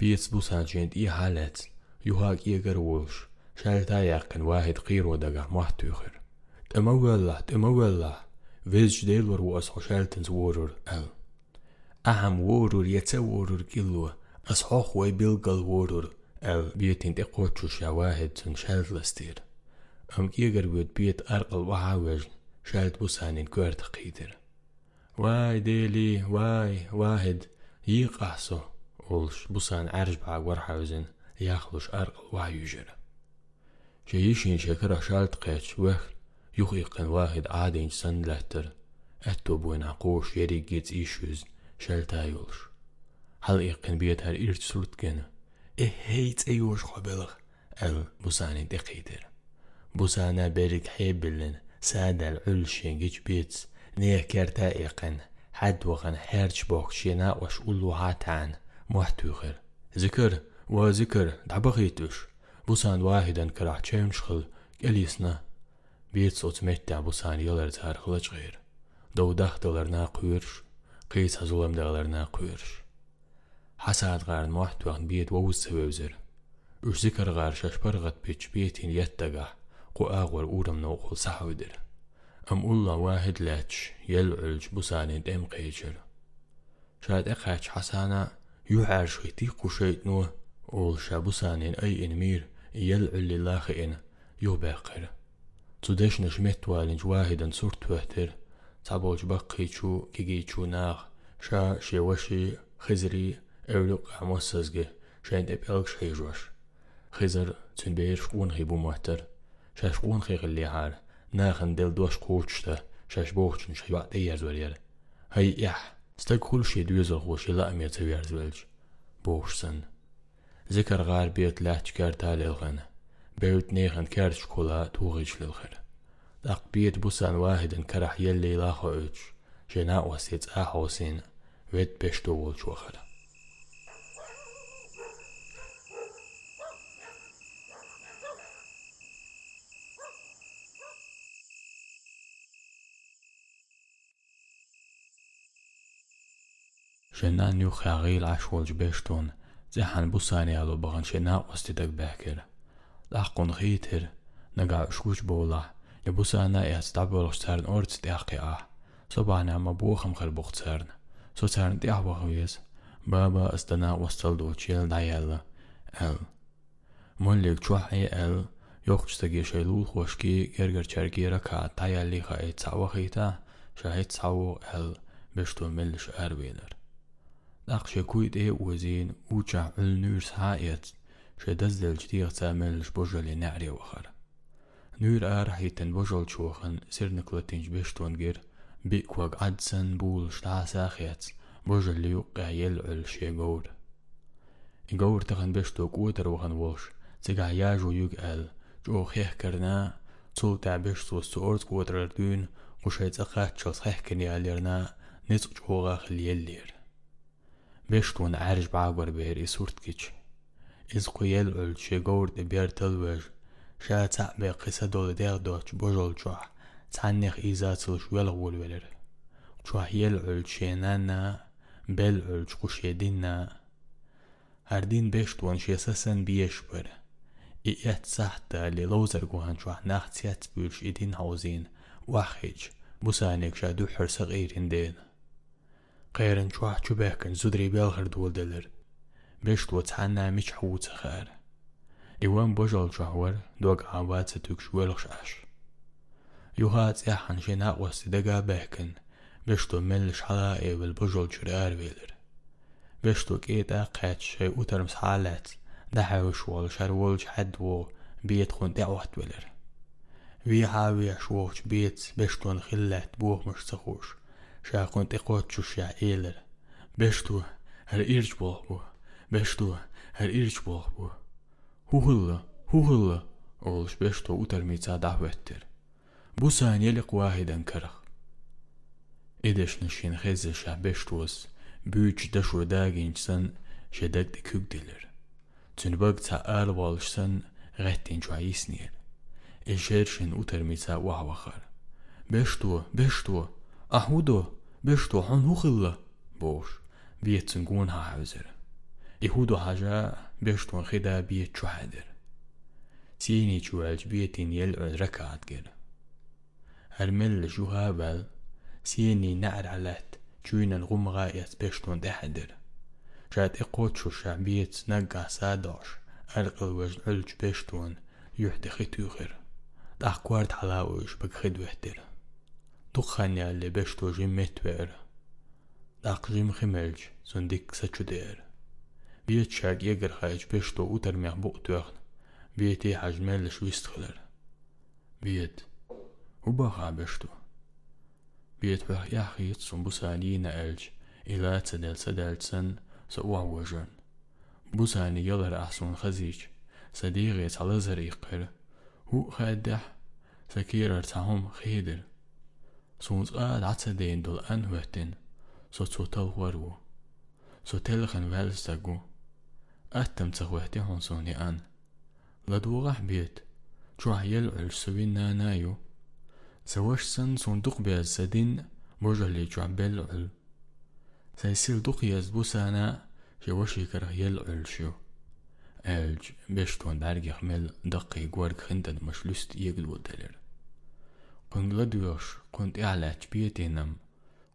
بيت بوسانج شنت إي حالات يوهاك إيقر ووش شالتا يقن واحد قير ودقا محتوخر تمولا تمولا فيز ديلور وأصحو شالتنز وورور أل أهم وورور يتسا وورور كيلو أصحوخ ويبيلقل وورور أل بيتين تقوتشو شواهد سن شالت لستير ئەم ئێگەر بێت بێت ئەرقڵ وەها وێژن شاید بوسانین قیدر. وای دێلی وای واحد یی قاسۆ ئۆڵش بوسان عرش باگوەرحاوزن یاخلوش ئەرقڵ وایژرە جيشين شكرا شالت قيتش وخ يخيقن واحد عادين سن لهتر اتو بوينا قوش يري جيتس ايشوز شالتا يولش هل ايقن بيت هر ايرت سلوت جنا اهيت ايوش قبلغ ال بساني دقيدر بوسانا بيرك حيبلن سادة العلشين جيج بيتس نيه كارتا إيقن حد وغن هيرش بوك شينا وش أولو هاتان محتوخر ذكر وذكر دعبغيتوش بوسان واحدا كراح تشيمشخل قليسنا بيت صوت متع بوسان يلر تار خلج غير دو دخ دولرنا قويرش قيس هزولم دولرنا قويرش حساد غار موحت وغن بيت ووز سوزر وش ذكر غار شاش برغت بيتش بيتين قؤاغور أورم نوقو سحودر أم الله واحد لاتش يلعج بساند أم قيجر شاد أقاج حسانا يعاش غتيق شيت نوه أول شابوسانين أي إنمير يلعل لاخئن يو باقر تودش نشمت والنج واحدا سورت وهتر تابوج بقيتشو كيجيتشو ناغ شا شيوشي خزري أولوك عموسزجي شاين أبقلك شيجوش خزر تنبير شقون غيبو مهتر شاشقون خيغلي عار ناخن دل دوش قوشتا شاش بوخشن شاش وقت ايار زوريار هاي اح ستا كل شي دوزل خوشي لا امير تبيار زولج بوخشسن ذكر غار بيت لا تشكار تاليلغن بيوت نيخن كارش كولا توغيش للخير داق بيت بوسان واحد كرح يلي لاخو اوش جناء وسيت احوسين آه ويت بيشتو ولش وخلا شنان يو خاغيل عشولج بيشتون زحن بوساني على بغن شناء وستدك باكر داقون خيتر نقع شوش بولا يبوسانا يستعبل سارن أورت داقي آه صبانا ما بوخم خل بوخت سارن سو سارن ديح بخويس بابا استنا وصل دو تشيل دايلا ال موليك تشوح اي ال يوخش تجي شيلول خوشكي جرجر چرگي ركا تايالي خاي تساو خيتا شاهد تساو ال بشتو ملش أرويلر لأخشى كويت إيه وزين وشع النورس هايت شدزل جديغ تامل شبوجل نعري وخر نور آر هيتن بوجل شوخن سيرنكلتنج بيشتونجر بيكوغ عدسن بول شتاساخيت بوجل ليوقع يلعل شيغور إغور تخن بيشتو كوتر وخن وش تقع ياجو يقال جو خيه كرنا تول تعبش تو سورت كوتر دون وشيت أخات صحيح كنيا ليرنا نسق جوغا خليل لير عارج بعقور بير إسورت كيتش إز قيل أول شي غور بير تلوج شا تعبي قصة دول دير دوش بوجل جوح تعنيخ إيزاتل شويل غول ولر جوح يلعل شينانا بل علج قشيدنا هردين بشتون شي سسن بيشبر i et sahta li lozer guhan شو nacht jetzt büsch i din قێرن چواه چوو بەکەن زودری بێڵ هەردووە دەلر بێشتوە چان نامیچ حوتە خەر ئیوەم بۆژەڵ چاوەەر دۆگ ئاواتە توکشوە لەشاش یوهات یا حەنژێ ناوەستی دەگا بەکەن بێشتۆ من لە شحڵا ئێوەل بۆژەڵ چرار وێلر بێشتۆ کێدا قەت شێ ئوتەرمس ولش دەحەوەشوە لە شەرۆڵ حەدوە بێت خوندێ ئەوات وێلر وی هاوێ شوەچ بێت بێشتۆن خلەت بۆ مشتە خۆش. خون دعوات ويلر وي هاوي شوش بيت بيش تو نخلات بوه مش سخوش شا كنت إقوات شو شا إيلر بيش تو هر إيرج بوه بوه Bestu, her irçboğbu. Huhulla, huhulla. Oluş bestu utarmica dahvettir. Bu saniyelik vahiden karık. İdeş nişin xeze şah beştuos, büyüç daşu daginçsan şedek de kügdilir. Tünbag ta al walşsan rettin çayisnir. Eşerşin utarmica wahvakhar. Beştu, beştu, Ahudo, bist du han huchilla? wie zum gun Hauser. havzer. Ihudo haja, bist du khida biet chuhadir. Sini chuelj bietin yel und rekat gel. Hermel juha bel, sini na'ar Chuin und Rumra, yas bist du dehadir. شاد إقوت شو شعبية نقع سادوش أرقل وجن علج بيشتون يحدي ختيوغر Dach Quart Halawisch, begrid Wetter. دخاني اللي بيشتو جيمت وير داق جيم خملج سندك سچو دير بيت شاق يقر خايج بيشتو وتر ميح بوق توخن بيتي حاج ميلش ويستخلر بيت وباخا بيشتو بيت بخ يحيط سنبوساني ألج إلا تدل سدل سن سوع وجن بوساني يلر أحسن خزيج صديقي على زريقر هو خادح سكير ارتهم خيدر Soens ratsedein door aanhuchten, so tsotal waru. So telgen wel sagu. Attem tsahuhti honsoni an. لدو راح بيت جو يلعل سوينا نانايو سواش سن صندوق بيز سدين بوجه لي جو جوح بيلعل سيسير دوق يزبو سانا شواش يكره يلعل شو الج بيشتون بارجي خمل دقي جوارك خندد مشلوست يقلو دلر qungladuyosh qunt yaalach bietinam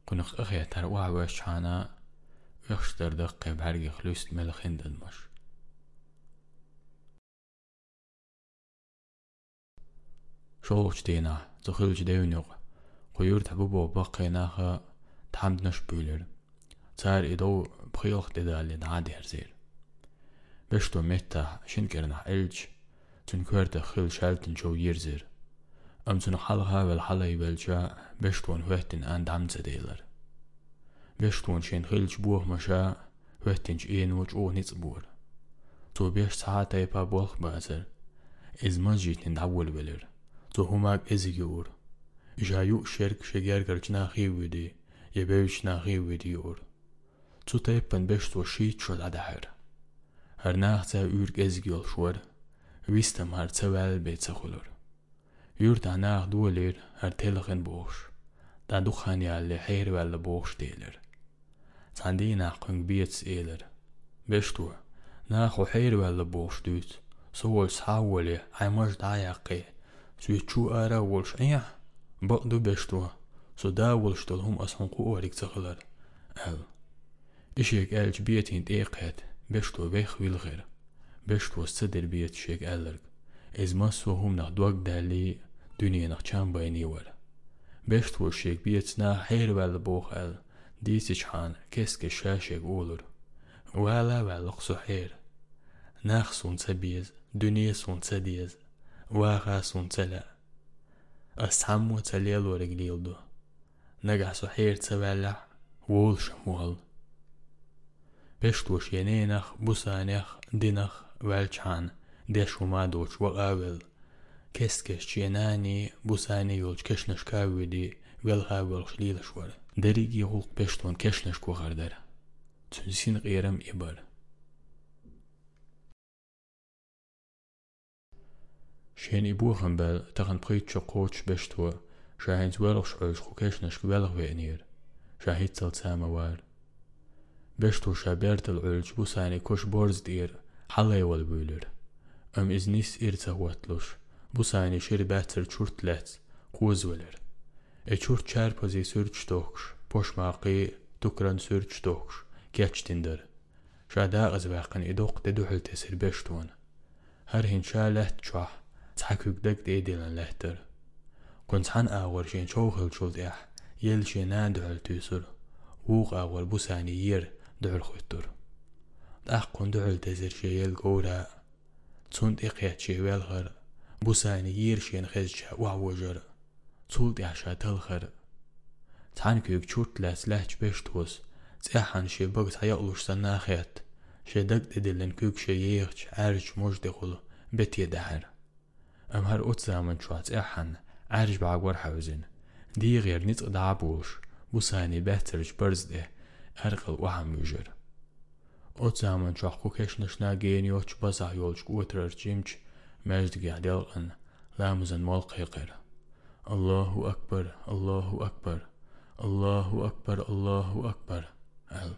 qunuq ixyatar waawe shana yaxshdirdiq qebargi xlust melxindilmosh шоуч дэна зөвхөлж дэвнэг гоёр табубо бақэнаха тамднаш бүлэр цаар идөө бхиох дэдали наад хэрзэр бэшту мета шингэрна элж зүнхэрдэ хэл шалтэн чоо ерзэр إلج تنكورت خيل شالتن شو يرزير أم تن حلها والحلا يبلجا بشتون هوهتن آن دامزة ديلر بشتون شين خيلج بوه مشا هوهتن جئين وج أوه نيصبور تو بيش ساعتا يبا بوخ بازر إز مجيت ندعول بلر تو هماك إزيور جايو شرك شجار كرجنا خيودي يبيوشنا خيوديور تو تيبن بشتو شيت شو العدهر هر ناختا ورك إزيول شور ويستم Yurt anaq duelir, ar telxin boş. Da duxan yalli xeyr vəlli boş deyilir. Sandi naq qın biets elir. Beştu, naq o xeyr vəlli boş düz. Sovol savoli, aymaj dayaqi. Süçü ara volş əyah. Baqdu beştu. Suda volş dolhum asınqu orik zıqılır. Əl. İşik əlç bietin deyiqət. Beştu vex vilğir. Beştu sıdır biet şik əlirq. Ez mas sohum naq duaq dəli dúnéanach teamba inníhfuil. Beistúir sé bíit na héirhheile bócha eil díiteán céca sé sé ólar, bhile bhealach er sa héir. Nachsún sa bíos duníasún sa díos, bhachaún sa le. As samú sa léúir ag líalú, na ga sa héir sa bheile bhil er, sem mhil. Beistúir sé éanaach busáineach duach bhilteán deisú mádóit bh ahfuil. بوساني يولش كشنش كاويدي ويلغا ويلش ليلش ور دريجي هولق بشتون كشنش كو غردر تنسين غيرم إبر شين إبوخن بل تغن بريت شو قوتش بشتو شاهين زوالغ شعوش خوكيشنش كوالغ وينير شاهيد تل ساموار بشتو شابيرت العلج بوساني كوش بورز دير حالي والبولر أم إزنيس إرتا واتلوش Bu sanișiri better qurt lec, quzveler. E qurt qerpazi sür qtoksh, poshmaqi tukran sür qtoksh, keçtinder. Şada az vaqin idoq de duhul tesir beştun. Her hinşa leht çah, çakükdek de edilen lehtir. Kunçhan ağır şeyin çoğul çult eh, yel şeyna duhul tüsür. Uğ ağır bu sani yer duhul xüttür. Dağ kun duhul tesir şeyel gora, Tund iqiyat şeyvelğar, بوساين يرشين خزجا وعوجر تولد عشا تلخر تحنكيك شورت لا سلاحج بيشتوس تساحن شي بغت حيقلوش سناخيت شي دقت دلن كوك شي يغش عرج مجدخل بيت يدعر ام هر اتزامن شو تساحن عرج بعقور حوزن. دي غير نتق دعبوش بوساني باترج برزده ارقل وحم يجر اتزامن شو حقوكش نشنا جينيوش بزح يولش قوتر جيمش مجد قاعد يلقن لامزن مال قيقر الله أكبر الله أكبر الله أكبر الله أكبر. ال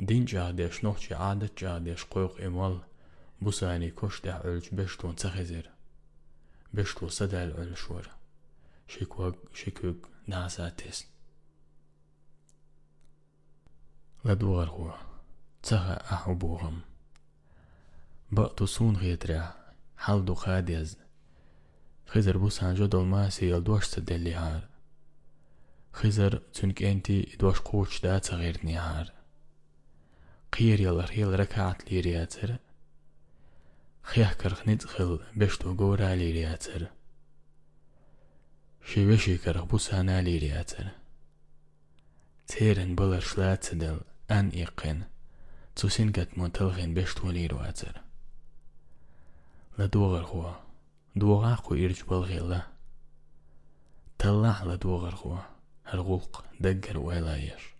دين جادش نوح عادة جادش قوق إمال بوساني كوش دع علج بشتون تخزر بشتو صدع العلشور شكوك شكوك ناسا تس لدوغر هو تخا أحبوهم. بقتو سون غيترع حلدو خاديز خزر بوسان جدول ماسي يلدوش تدلي هار خزر تنك انتي دوش قوش دا تغير نهار قير يلر هيل ركعت لي رياتر خيح كرخ ندخل بشتو قورا لي رياتر شي وشي كرخ بوسانا لي رياتر تيرن بلر شلات سدل أن إيقن تسين قد لا دوغا خو إرجبال بالغيلا طلع لا دوغرخوا هرغوق دقر ولاير